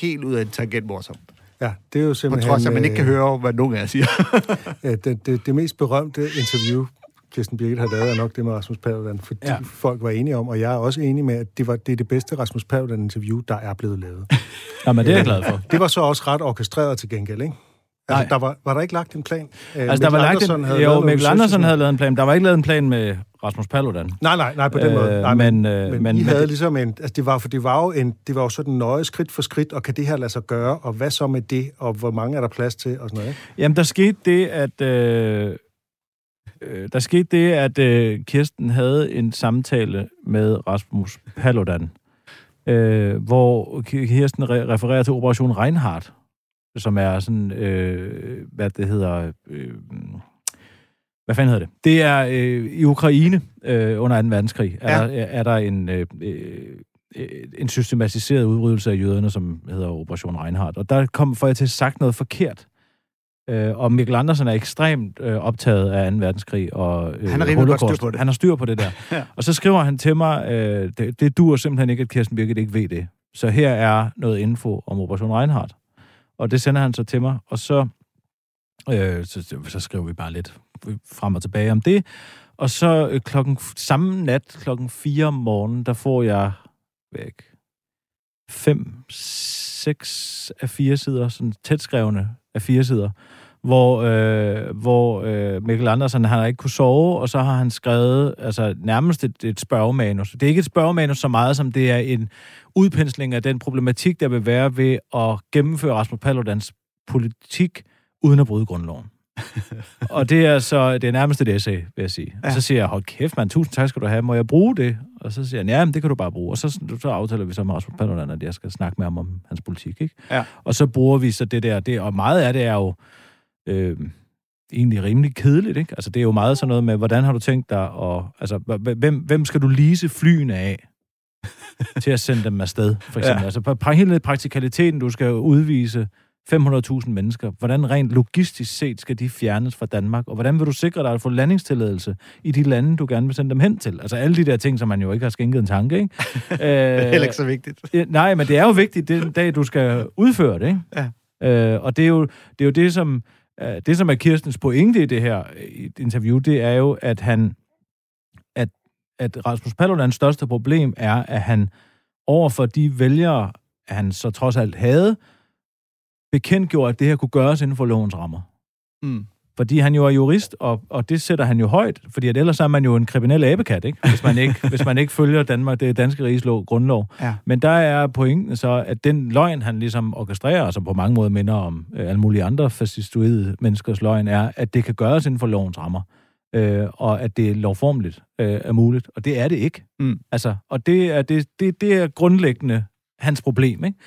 Speaker 4: helt ud af en tangent morsom.
Speaker 2: Ja, det er jo
Speaker 4: På
Speaker 2: simpelthen...
Speaker 4: trods af, at man ikke kan
Speaker 2: øh,
Speaker 4: høre, hvad nogen af jer siger.
Speaker 2: Ja, [LAUGHS] det, det, det mest berømte interview, Kirsten Birgit har lavet, er nok det med Rasmus Paludan, fordi ja. Folk var enige om, og jeg er også enig med, at det, var, det er det bedste Rasmus Paludan-interview, der er blevet lavet.
Speaker 3: Nå, men det er jeg glad for.
Speaker 2: Det var så også ret orkestreret til gengæld, ikke? Altså,
Speaker 3: Nej.
Speaker 2: der var, var der ikke lagt en plan? Øh,
Speaker 3: Altså, der var lagt en,
Speaker 2: havde
Speaker 3: jo, Mikkel Andersen havde lavet en plan. Der var ikke lavet en plan med Rasmus Paludan.
Speaker 2: Nej, nej, nej, på den
Speaker 3: Øh,
Speaker 2: måde. Nej,
Speaker 3: men, øh,
Speaker 2: men,
Speaker 3: men-
Speaker 2: I
Speaker 3: men
Speaker 2: havde ligesom en... Altså, det var, for det var jo en, det var jo sådan nøje skridt for skridt, og kan det her lade sig gøre, og hvad så med det, og hvor mange er der plads til, og sådan noget, ikke?
Speaker 3: Jamen, der skete det, at... Øh, øh, der skete det, at øh, Kirsten havde en samtale med Rasmus Paludan, øh, hvor Ki- Kirsten re- refererer til Operation Reinhardt, som er sådan, øh, hvad det hedder... Øh, hvad fanden hedder det? Det er øh, i Ukraine øh, under 2. verdenskrig. Er,
Speaker 4: Ja.
Speaker 3: der, er der en, øh, øh, en systematiseret udryddelse af jøderne, som hedder Operation Reinhardt. Og der kom, får jeg til sagt noget forkert. Øh, og Mikkel Andersen er ekstremt øh, optaget af 2. verdenskrig og øh,
Speaker 4: Han har rimelig godt styr på det.
Speaker 3: Han har styr på det der. [LAUGHS]
Speaker 4: Ja.
Speaker 3: Og så skriver han til mig, øh, det, det duer simpelthen ikke, at Kirsten Birgit ikke ved det. Så her er noget info om Operation Reinhardt. Og det sender han så til mig, og så, øh, så, så skriver vi bare lidt frem og tilbage om det. Og så øh, klokken, samme nat klokken 4 om morgenen, der får jeg væk fem, seks af fire sider, sådan tæt skrevne af fire sider, hvor, øh, hvor øh, Mikkel Andersen, han har ikke kunne sove, og så har han skrevet altså, nærmest et, et spørgemanus. Det er ikke et spørgemanus så meget, som det er en udpensling af den problematik, der vil være ved at gennemføre Rasmus Paludans politik uden at bryde grundloven. [LAUGHS] og det er så det er nærmest et essay, vil jeg sige. Ja. Og så siger jeg, hold kæft, mand, tusind tak skal du have, må jeg bruge det? Og så siger han, ja, men det kan du bare bruge. Og så, så aftaler vi så med Rasmus Paludan, at jeg skal snakke med ham om hans politik, ikke?
Speaker 4: Ja.
Speaker 3: Og så bruger vi så det der, det, og meget af det er jo øh, egentlig rimelig kedeligt, ikke? Altså, det er jo meget sådan noget med, hvordan har du tænkt dig, og altså, hvem, hvem skal du lease flyene af? [LAUGHS] til at sende dem afsted, for eksempel. Ja. Altså, hele praktikaliteten, du skal udvise 500.000 mennesker. Hvordan rent logistisk set skal de fjernes fra Danmark? Og hvordan vil du sikre dig at få landingstilladelse i de lande, du gerne vil sende dem hen til? Altså alle de der ting, som man jo ikke har skænket en tanke, ikke? [LAUGHS]
Speaker 4: det er heller ikke så vigtigt.
Speaker 3: Øh, nej, men det er jo vigtigt den dag, du skal udføre det, ikke?
Speaker 4: Ja.
Speaker 3: Øh, og det er, jo, det er jo det, som, øh, det, som er Kirstens pointe i det her interview, det er jo, at han at, at Rasmus Paludans største problem er, at han over for de vælgere, han så trods alt havde, bekendtgjorde, at det her kunne gøres inden for lovens rammer.
Speaker 4: Mm.
Speaker 3: Fordi han jo er jurist, og, og det sætter han jo højt, fordi at ellers er man jo en kriminel abekat, ikke? Hvis, man ikke, hvis man ikke følger Danmark, det danske riges lov, grundlov.
Speaker 4: Ja.
Speaker 3: Men der er pointen så, at den løgn, han ligesom orkestrerer, som på mange måder minder om øh, alle mulige andre fascistoide menneskers løgn, er, at det kan gøres inden for lovens rammer. Øh, og at det lovformeligt øh, er muligt. Og det er det ikke.
Speaker 4: Mm.
Speaker 3: Altså, og det er, det, det, det er grundlæggende hans problem, ikke?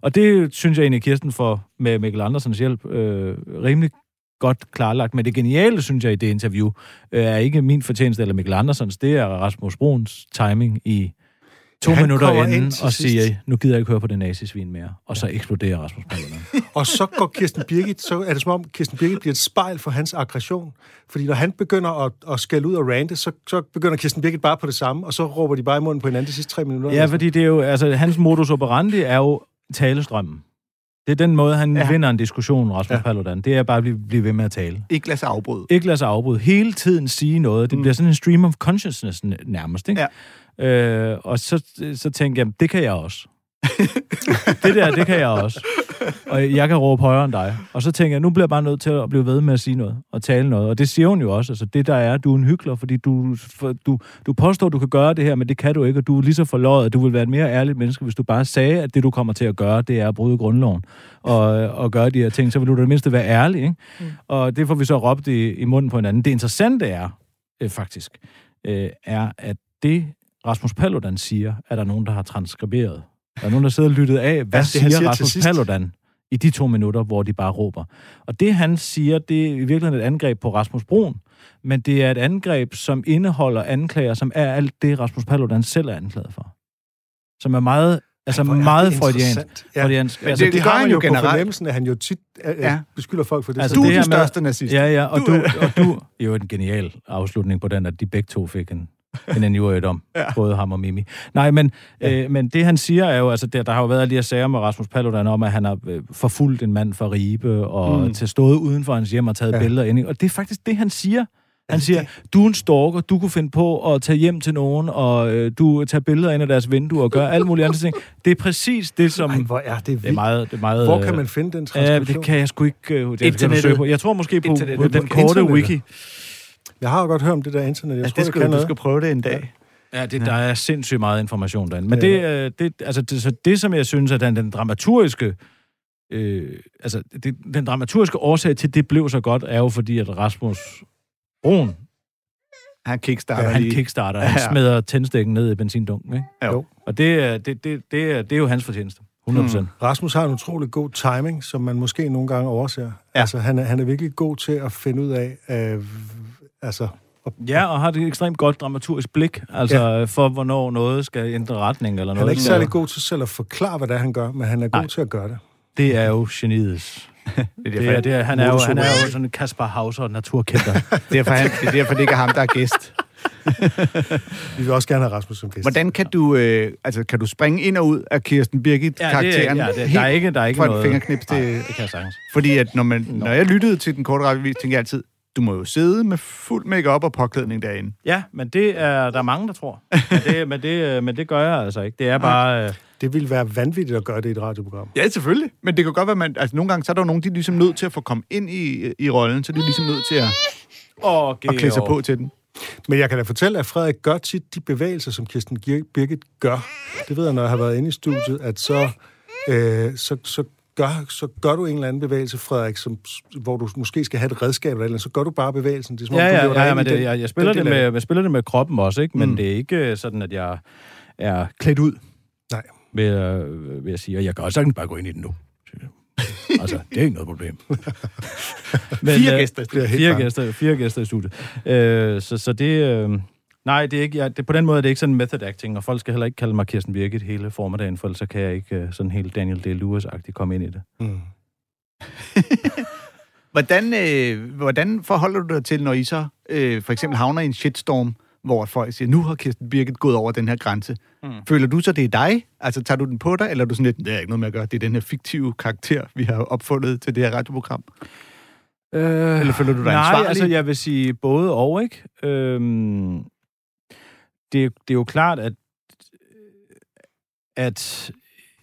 Speaker 3: Og det synes jeg egentlig, Kirsten får med Mikkel Andersens hjælp øh, rimelig godt klarlagt. Men det geniale, synes jeg, i det interview, øh, er ikke min fortjeneste eller Mikkel Andersens, det er Rasmus Bruns timing i to
Speaker 2: Han
Speaker 3: minutter inden
Speaker 2: ind
Speaker 3: og
Speaker 2: sidst.
Speaker 3: siger, nu gider jeg ikke høre på det nazisvin mere. Og så eksploderer Rasmus Paludan. [LAUGHS]
Speaker 2: Og så går Kirsten Birgit, så er det som om Kirsten Birgit bliver et spejl for hans aggression. Fordi når han begynder at, at skælde ud og rante, så, så begynder Kirsten Birgit bare på det samme, og så råber de bare i munden på hinanden de sidste tre minutter.
Speaker 3: Ja, fordi det er jo, altså, hans modus operandi er jo talestrømmen. Det er den måde, han
Speaker 4: Ja.
Speaker 3: vinder en diskussion, Rasmus
Speaker 2: Ja.
Speaker 3: Paludan. Det er bare at blive, blive ved med at tale.
Speaker 4: Ikke lade sig afbryde.
Speaker 3: Ikke lade sig afbryde. Hele tiden sige noget. Det
Speaker 4: Mm.
Speaker 3: bliver sådan en stream of consciousness nærmest, ikke?
Speaker 4: Ja.
Speaker 3: Øh, og så, så tænkte jeg, det kan jeg også. Det der, det kan jeg også. Og jeg kan råbe højere end dig. Og så tænker jeg, nu bliver jeg bare nødt til at blive ved med at sige noget og tale noget. Og det siger hun jo også. Altså, det der er, du er en hyggelig, fordi du, for, du, du påstår, du kan gøre det her, men det kan du ikke, og du er lige så forløjet, at du vil være et mere ærligt menneske, hvis du bare sagde, at det, du kommer til at gøre, det er at bryde grundloven og, og gøre de her ting. Så vil du da det mindste være ærlig, ikke? Mm. Og det får vi så råbt i, i munden på hinanden. Det interessante er, øh, faktisk, øh, er, at det, Rasmus Paludan siger, er der nogen, der har transkriberet. Der er nogen, der sidder og lyttet af, hvad
Speaker 2: Ja, det,
Speaker 3: siger,
Speaker 2: siger
Speaker 3: Rasmus. Paludan i de to minutter, hvor de bare råber. Og det, han siger, det er i virkeligheden et angreb på Rasmus Brun, men det er et angreb, som indeholder anklager, som er alt det, Rasmus Paludan selv er anklaget for. Som er meget, altså
Speaker 2: Hvor
Speaker 3: meget freudiansk.
Speaker 2: Ja.
Speaker 3: freudiansk.
Speaker 2: Altså, det,
Speaker 4: det
Speaker 2: det har
Speaker 4: han jo
Speaker 2: jo på
Speaker 4: generelt.
Speaker 2: fornemmelsen, at han jo tit øh,
Speaker 4: Ja.
Speaker 2: ja. beskylder folk for det.
Speaker 3: Altså,
Speaker 4: Du er
Speaker 3: det
Speaker 4: den største nazist.
Speaker 3: Ja, ja, og
Speaker 4: Du-
Speaker 3: du, og du... Jo, en genial afslutning på den, at de begge to fik en, [LAUGHS] en injuriedom.
Speaker 4: Ja.
Speaker 3: ja. Både ham og Mimi. Nej, men, ja. øh, men det han siger er jo, altså der, der har jo været alle de her sager med Rasmus Paludan om, at han har øh, forfulgt en mand for Ribe, og
Speaker 4: Mm.
Speaker 3: til stået uden for hans hjem og taget
Speaker 2: Ja.
Speaker 3: ja. billeder ind. Og det er faktisk det, han siger. Han siger, du er en stalker, du kunne finde på at tage hjem til nogen, og øh, du tager billeder ind af deres vinduer og gør alle mulige andre ting. [LAUGHS] Det er præcis det, som...
Speaker 2: Ej, hvor er det
Speaker 3: det er meget... Det er meget
Speaker 2: Hvor
Speaker 3: øh,
Speaker 2: kan man finde den
Speaker 3: Ja,
Speaker 2: transkription?
Speaker 3: det kan jeg sgu ikke... Øh, det
Speaker 4: Internettet.
Speaker 3: søge på. Jeg tror måske på, på den korte wiki.
Speaker 2: Jeg har jo godt hørt om det der internet. Jeg
Speaker 4: Ja,
Speaker 2: tror,
Speaker 4: det skal,
Speaker 2: kan
Speaker 4: du
Speaker 2: noget.
Speaker 4: skal prøve det en dag.
Speaker 3: Ja, det, der er sindssygt meget information derinde. Men
Speaker 2: Ja.
Speaker 3: det, øh, det, altså, det, så det, som jeg synes, er den, den dramaturgiske... Øh, altså, det, den dramaturgiske årsag til, at det blev så godt, er jo fordi, at Rasmus Brun,
Speaker 4: Han kickstarter
Speaker 3: ja, han
Speaker 4: lige.
Speaker 3: kickstarter,
Speaker 4: Ja.
Speaker 3: han smider tændstikken ned i benzindunken, ikke?
Speaker 4: Jo.
Speaker 3: Og det, er- det, det, det, er, det er jo hans fortjeneste. 100%. Mm.
Speaker 2: Rasmus har en utrolig god timing, som man måske nogle gange overser. Ja. Altså, han er, han er virkelig god til at finde ud af, øh, altså,
Speaker 3: Ja, og har det ekstremt godt dramaturgisk blik, altså ja. for, hvornår noget skal ændre retning eller noget.
Speaker 2: han er ikke særlig god til selv at forklare, hvad det er, han gør, men han er god
Speaker 3: Nej.
Speaker 2: til at gøre det.
Speaker 3: Det er jo geniets. [LAUGHS]
Speaker 4: Det er
Speaker 3: Det er, det er, han, er jo, han er jo sådan en Kasper Hauser naturkender. [LAUGHS]
Speaker 4: derfor, han, det er derfor, det ikke er ham, der er gæst. [LAUGHS]
Speaker 2: Vi vil også gerne have Rasmus som gæst.
Speaker 4: Hvordan kan du, øh, altså, kan du springe ind og ud af Kirsten Birgit-karakteren?
Speaker 3: ja, det, der er ikke, der er ikke
Speaker 4: fra et
Speaker 3: noget...
Speaker 4: fingerknips til...
Speaker 3: Nej, det kan jeg sagtens.
Speaker 4: Fordi at når, man, når jeg lyttede til den korte radiovis, tænkte jeg altid, du må jo sidde med fuld makeup og påklædning derinde.
Speaker 3: Ja, men det er der er mange, der tror. [LAUGHS] Men det, men det, øh, men det gør jeg altså ikke. Det er bare... Øh,
Speaker 2: Det ville være vanvittigt at gøre det i et radioprogram.
Speaker 4: Ja, selvfølgelig. Men det kan godt være, man, altså nogle gange, så er der jo nogen, de er ligesom nødt til at få komme ind i, i rollen, så de er ligesom nødt til at,
Speaker 3: og
Speaker 4: at klæde sig på til den.
Speaker 2: Men jeg kan da fortælle, at Frederik gør tit de bevægelser, som Kirsten Birgit gør. Det ved jeg, når jeg har været inde i studiet, at så, øh, så, så gør, så gør du en eller anden bevægelse, Frederik, som, hvor du måske skal have et redskab eller, eller så gør du bare bevægelsen. Det er, som om,
Speaker 3: Ja,
Speaker 2: du
Speaker 3: ja,
Speaker 2: dig
Speaker 3: ja, ja men det,
Speaker 2: den-
Speaker 3: jeg, jeg, spiller
Speaker 2: den
Speaker 3: det med, jeg spiller det med kroppen også, ikke? Men
Speaker 2: Mm.
Speaker 3: det er ikke øh, sådan, at jeg er klædt ud,
Speaker 2: Nej.
Speaker 3: vil, jeg- vil jeg sige. Og jeg kan også sagtens bare gå ind i den nu. altså, det er ikke noget problem. [LAUGHS] Men,
Speaker 4: Fire
Speaker 3: øh,
Speaker 4: gæster.
Speaker 3: Fire gæster, fire gæster i studiet. Øh, så, så det... Øh, nej, det er ikke, jeg, det, på den måde er det ikke sådan method acting, og folk skal heller ikke kalde mig Kirsten Birgit hele formiddagen, for ellers så kan jeg ikke øh, sådan helt Daniel D. Lewis-agtigt komme ind i det.
Speaker 2: Mm. [LAUGHS]
Speaker 4: Hvordan, øh, hvordan forholder du dig til, når I så øh, for eksempel havner i en shitstorm, hvor folk siger, nu har Kirsten Birgit gået over den her grænse. Mm. Føler du så, det er dig? Altså, tager du den på dig, eller er du sådan lidt, det er ikke noget med at gøre, det er den her fiktive karakter, vi har opfundet til det her radioprogram?
Speaker 3: Øh,
Speaker 4: Eller føler du dig
Speaker 3: Nej,
Speaker 4: ansvarlig?
Speaker 3: altså jeg vil sige både og, ikke? Øhm, det, det er jo klart, at, at,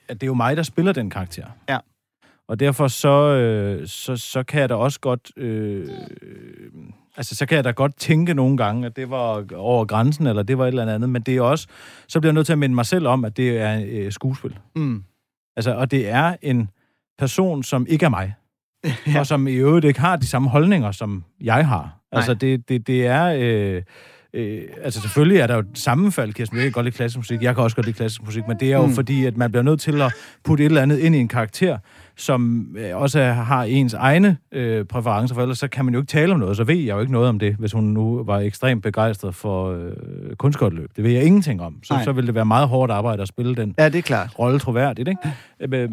Speaker 3: at det er jo mig, der spiller den karakter.
Speaker 4: Ja.
Speaker 3: Og derfor så, øh, så, så kan jeg da også godt... Øh, altså, så kan jeg da godt tænke nogle gange, at det var over grænsen, eller det var et eller andet, men det er også... Så bliver jeg nødt til at minde mig selv om, at det er øh, skuespil.
Speaker 4: Mm.
Speaker 3: Altså, og det er en person, som ikke er mig. [LAUGHS] ja. Og som i øvrigt ikke har de samme holdninger, som jeg har. Altså, det, det, det er... Øh, øh, altså, selvfølgelig er der jo et sammenfald, Kirsten. Jeg kan godt lide klassisk musik. Jeg kan også godt lide klassisk musik. Men det er jo
Speaker 4: Mm.
Speaker 3: fordi, at man bliver nødt til at putte et eller andet ind i en karakter, som øh, også har ens egne øh, præferencer, for ellers så kan man jo ikke tale om noget. Så ved jeg jo ikke noget om det, hvis hun nu var ekstremt begejstret for øh, kunstskøjteløb. Det ved jeg ingenting om. Så,
Speaker 4: Nej.
Speaker 3: så vil det være meget hårdt arbejde at spille den
Speaker 4: Ja, det er klart.
Speaker 3: rolle troværdigt, ikke?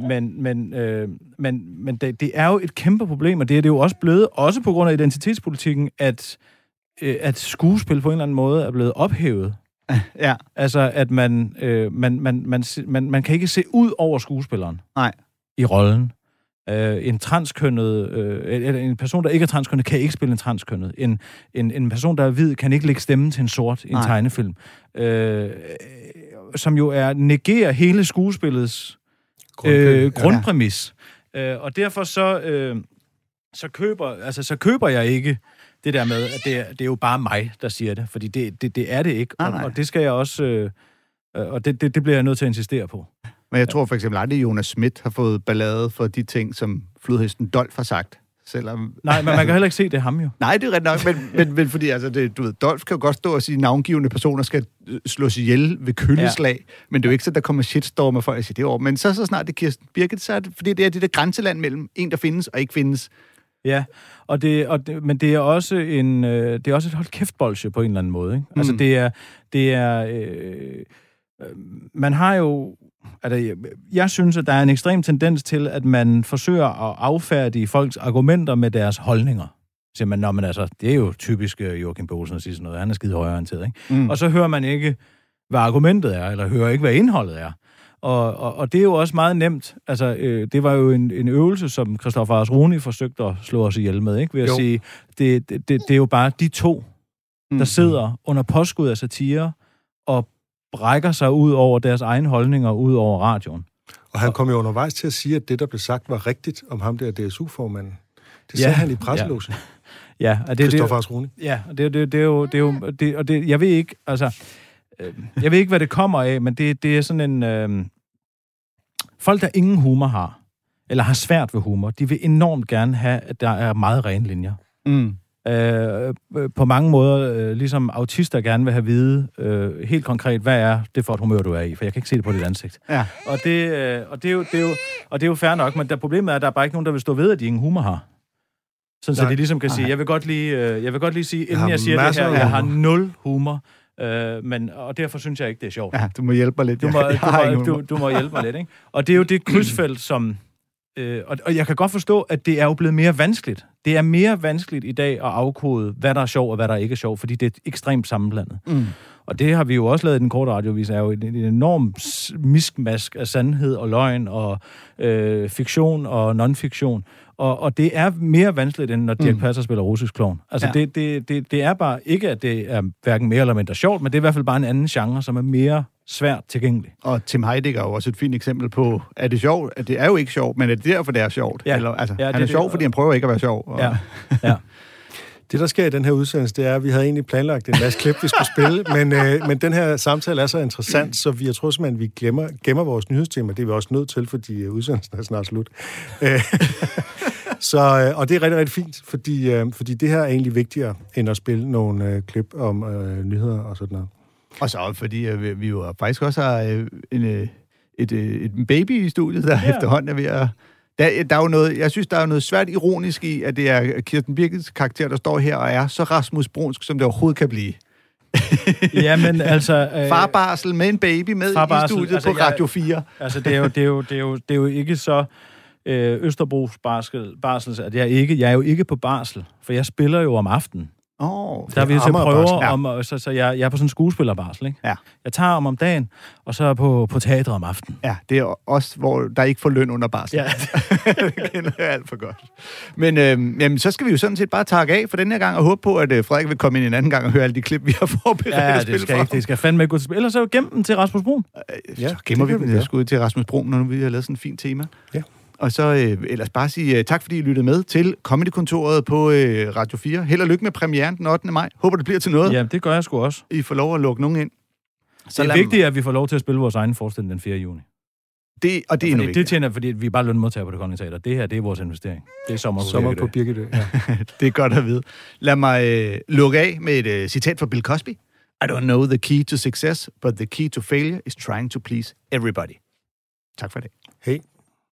Speaker 3: Men, men, øh, men, men det, det er jo et kæmpe problem, og det er det jo også blevet, også på grund af identitetspolitikken, at, øh, at skuespil på en eller anden måde er blevet ophævet. [LAUGHS]
Speaker 4: Ja,
Speaker 3: Altså, at man, øh, man, man, man, man, man kan ikke se ud over skuespilleren
Speaker 4: Nej.
Speaker 3: i rollen. Øh, en transkønnet, øh, eller en person, der ikke er transkønnet, kan ikke spille en transkønnet. En, en, en person, der er hvid, kan ikke lægge stemme til en sort i en
Speaker 4: Nej.
Speaker 3: tegnefilm. Øh, som jo er negerer hele skuespillets øh, grundpræmis. Ja. Øh, og derfor så, øh, så, køber, altså, så køber jeg ikke det der med, at det er, det er jo bare mig, der siger det. Fordi det, det, det er det ikke. Og,
Speaker 4: nej.
Speaker 3: og det skal jeg også... Øh, øh, og det, det, det bliver jeg nødt til at insistere på.
Speaker 4: men jeg tror for eksempel aldrig, Jonas Schmidt har fået ballade for de ting, som flodhesten Dolf har sagt. Selvom...
Speaker 3: Nej, men man kan heller ikke se, det er ham jo.
Speaker 4: Nej, det er ret nok, men, men, men fordi altså, det, du ved, Dolf kan jo godt stå og sige, at navngivende personer skal øh, slås ihjel ved kølleslag, ja. men det er jo ikke så, der kommer shitstorm af folk, der siger det over. Men så, så snart det er Kirsten Birgit, så er det, fordi det er det der grænseland mellem en, der findes og ikke findes.
Speaker 3: Ja, og det, og det, men det er også en øh, det er også et hold kæft bolsje på en eller anden måde. Ikke? Mm. Altså det er det er øh, øh, man har jo altså, jeg, jeg synes at der er en ekstrem tendens til at man forsøger at affærdige folks argumenter med deres holdninger. Så man, Nå, men altså, det er jo typisk øh, Joachim Bosen at sige sådan noget. Han er skide højreorienteret, ikke?
Speaker 4: Mm.
Speaker 3: Og så hører man ikke, hvad argumentet er, eller hører ikke, hvad indholdet er. Og, og, og det er jo også meget nemt. Altså, øh, det var jo en, en øvelse, som Christoffer Ars Rune forsøgte at slå os ihjel med, ikke? Ved at
Speaker 2: Jo.
Speaker 3: sige, det, det, det, det er jo bare de to,
Speaker 4: Mm.
Speaker 3: der sidder under påskud af satire og brækker sig ud over deres egne holdninger ud over radioen.
Speaker 2: Og han kom jo undervejs til at sige, at det, der blev sagt, var rigtigt om ham der DSU-formanden. Det
Speaker 3: Ja.
Speaker 2: sagde han i presselåsen.
Speaker 3: Ja, og det,
Speaker 2: Christoffer Rune.
Speaker 3: ja, og det, det, det er jo, det er jo det, og det, jeg ved ikke, altså, jeg ved ikke, hvad det kommer af, men det, det er sådan en, øh, folk, der ingen humor har, eller har svært ved humor, de vil enormt gerne have, at der er meget rene linjer.
Speaker 4: Mm.
Speaker 3: Øh, øh, på mange måder, øh, ligesom autister gerne vil have vide øh, helt konkret, hvad er det for et humør, du er i, for jeg kan ikke se det på dit ansigt.
Speaker 4: Ja.
Speaker 3: Og det, øh, og det, er, jo, det, er, jo, og det er jo fair nok, men der problemet er, at der er bare ikke nogen, der vil stå ved, at de ingen humor har. Sådan, så de ligesom kan sige, jeg vil godt lige, øh, jeg vil godt lige sige, inden
Speaker 2: har
Speaker 3: jeg, siger det her, jeg har nul humor, øh, men, og derfor synes jeg ikke, det er sjovt.
Speaker 4: ja, du må hjælpe mig lidt.
Speaker 3: Du må,
Speaker 4: Jeg- jeg
Speaker 3: du, må, du, du må hjælpe mig lidt, ikke? Og det er jo det [CLEARS THROAT] krydsfelt, som... Øh, og, og jeg kan godt forstå, at det er jo blevet mere vanskeligt. Det er mere vanskeligt i dag at afkode, hvad der er sjov og hvad der ikke er sjov, fordi det er ekstremt sammenblandet.
Speaker 4: Mm.
Speaker 3: Og det har vi jo også lavet i den korte radiovis, er jo en, en enorm miskmask af sandhed og løgn og øh, fiktion og non-fiktion. Og, og det er mere vanskeligt, end når Dirk
Speaker 4: Mm.
Speaker 3: Passer spiller russisk klovn. Altså,
Speaker 4: Ja.
Speaker 3: det, det, det, det er bare ikke, at det er hverken mere eller mindre sjovt, men det er i hvert fald bare en anden genre, som er mere svært tilgængelig.
Speaker 4: Og Tim Heidegger er jo også et fint eksempel på, at det er sjovt, at det er jo ikke sjovt, men er det derfor, det er sjovt?
Speaker 3: Ja.
Speaker 4: Eller, altså,
Speaker 3: Ja,
Speaker 4: han
Speaker 3: det
Speaker 4: er
Speaker 3: er
Speaker 4: sjov,
Speaker 3: det.
Speaker 4: fordi han prøver ikke at være sjov. Og,
Speaker 3: Ja. ja. [LAUGHS]
Speaker 2: Det, der sker i den her udsendelse, det er, at vi havde egentlig planlagt en masse klip, vi skulle spille, [LAUGHS] men, øh, men den her samtale er så interessant, så vi, jeg tror simpelthen, vi glemmer, gemmer vores nyhedstema. Det er vi også nødt til, fordi øh, udsendelsen er snart slut. [LAUGHS] Øh, så, øh, og det er rigtig, rigtig fint, fordi, øh, fordi det her er egentlig vigtigere, end at spille nogle øh, klip om øh, nyheder og sådan noget.
Speaker 4: Og så fordi øh, vi- vi jo faktisk også har øh, en, øh, et, øh, et baby i studiet, der ja. efterhånden er ved at... Der, der er jo noget, jeg synes, der er noget svært ironisk i, at det er Kirsten Birkens karakter, der står her og er så Rasmus Brunsk, som det overhovedet kan blive.
Speaker 3: Jamen, [LAUGHS] altså... Øh,
Speaker 4: Farbarsel med en baby med
Speaker 3: farbarsel,
Speaker 4: i studiet
Speaker 3: altså,
Speaker 4: på Radio 4.
Speaker 3: Altså, det er jo, det er jo, det er jo, det er jo ikke så øh, Østerbros barsel, barsel, at jeg, ikke, jeg er jo ikke på barsel, for jeg spiller jo om aftenen.
Speaker 4: Oh,
Speaker 3: Der er vi til at prøve
Speaker 4: ja.
Speaker 3: om, så, så jeg, jeg er på sådan en skuespillerbarsel, ikke?
Speaker 4: Ja.
Speaker 3: Jeg tager om om dagen, og så er på, på teatret om aftenen.
Speaker 4: Ja, det er også, hvor der ikke får løn under barsel.
Speaker 3: Ja. [LAUGHS]
Speaker 4: det kender jeg alt for godt. Men øhm, jamen, så skal vi jo sådan set bare takke af for den her gang, og håbe på, at øh, Frederik vil komme ind en anden gang og høre alle de klip, vi har forberedt
Speaker 3: Ja, det skal, ikke, det skal fandme ikke gå til spil. Ellers så gem den til Rasmus Brun.
Speaker 4: Ja, så gemmer
Speaker 2: det
Speaker 4: vi
Speaker 2: gøre.
Speaker 4: skud til Rasmus Brun, når nu vi har lavet sådan et fint tema.
Speaker 2: Ja.
Speaker 4: Og så øh, ellers bare sige uh, tak, fordi I lyttede med til Comedy-kontoret på øh, Radio 4. Held og lykke med premieren den 8. maj. Håber, det bliver til noget.
Speaker 3: Ja, det gør jeg sgu også.
Speaker 4: I får lov at lukke nogen ind.
Speaker 3: Så det er vigtigt, at vi får lov til at spille vores egen forestilling den 4. juni.
Speaker 4: Det, og det er endnu
Speaker 3: Fordi det tjener, fordi vi er bare lønmodtager på det kongelige teater. Det her, det er vores investering. Det er sommer på
Speaker 2: Sommer på
Speaker 3: Birkedø.
Speaker 2: Birkedø. Ja. [LAUGHS]
Speaker 4: Det er godt at vide. Lad mig øh, lukke af med et øh, citat fra Bill Cosby. I don't know the key to success, but the key to failure is trying to please everybody. Tak for det.
Speaker 2: Hey.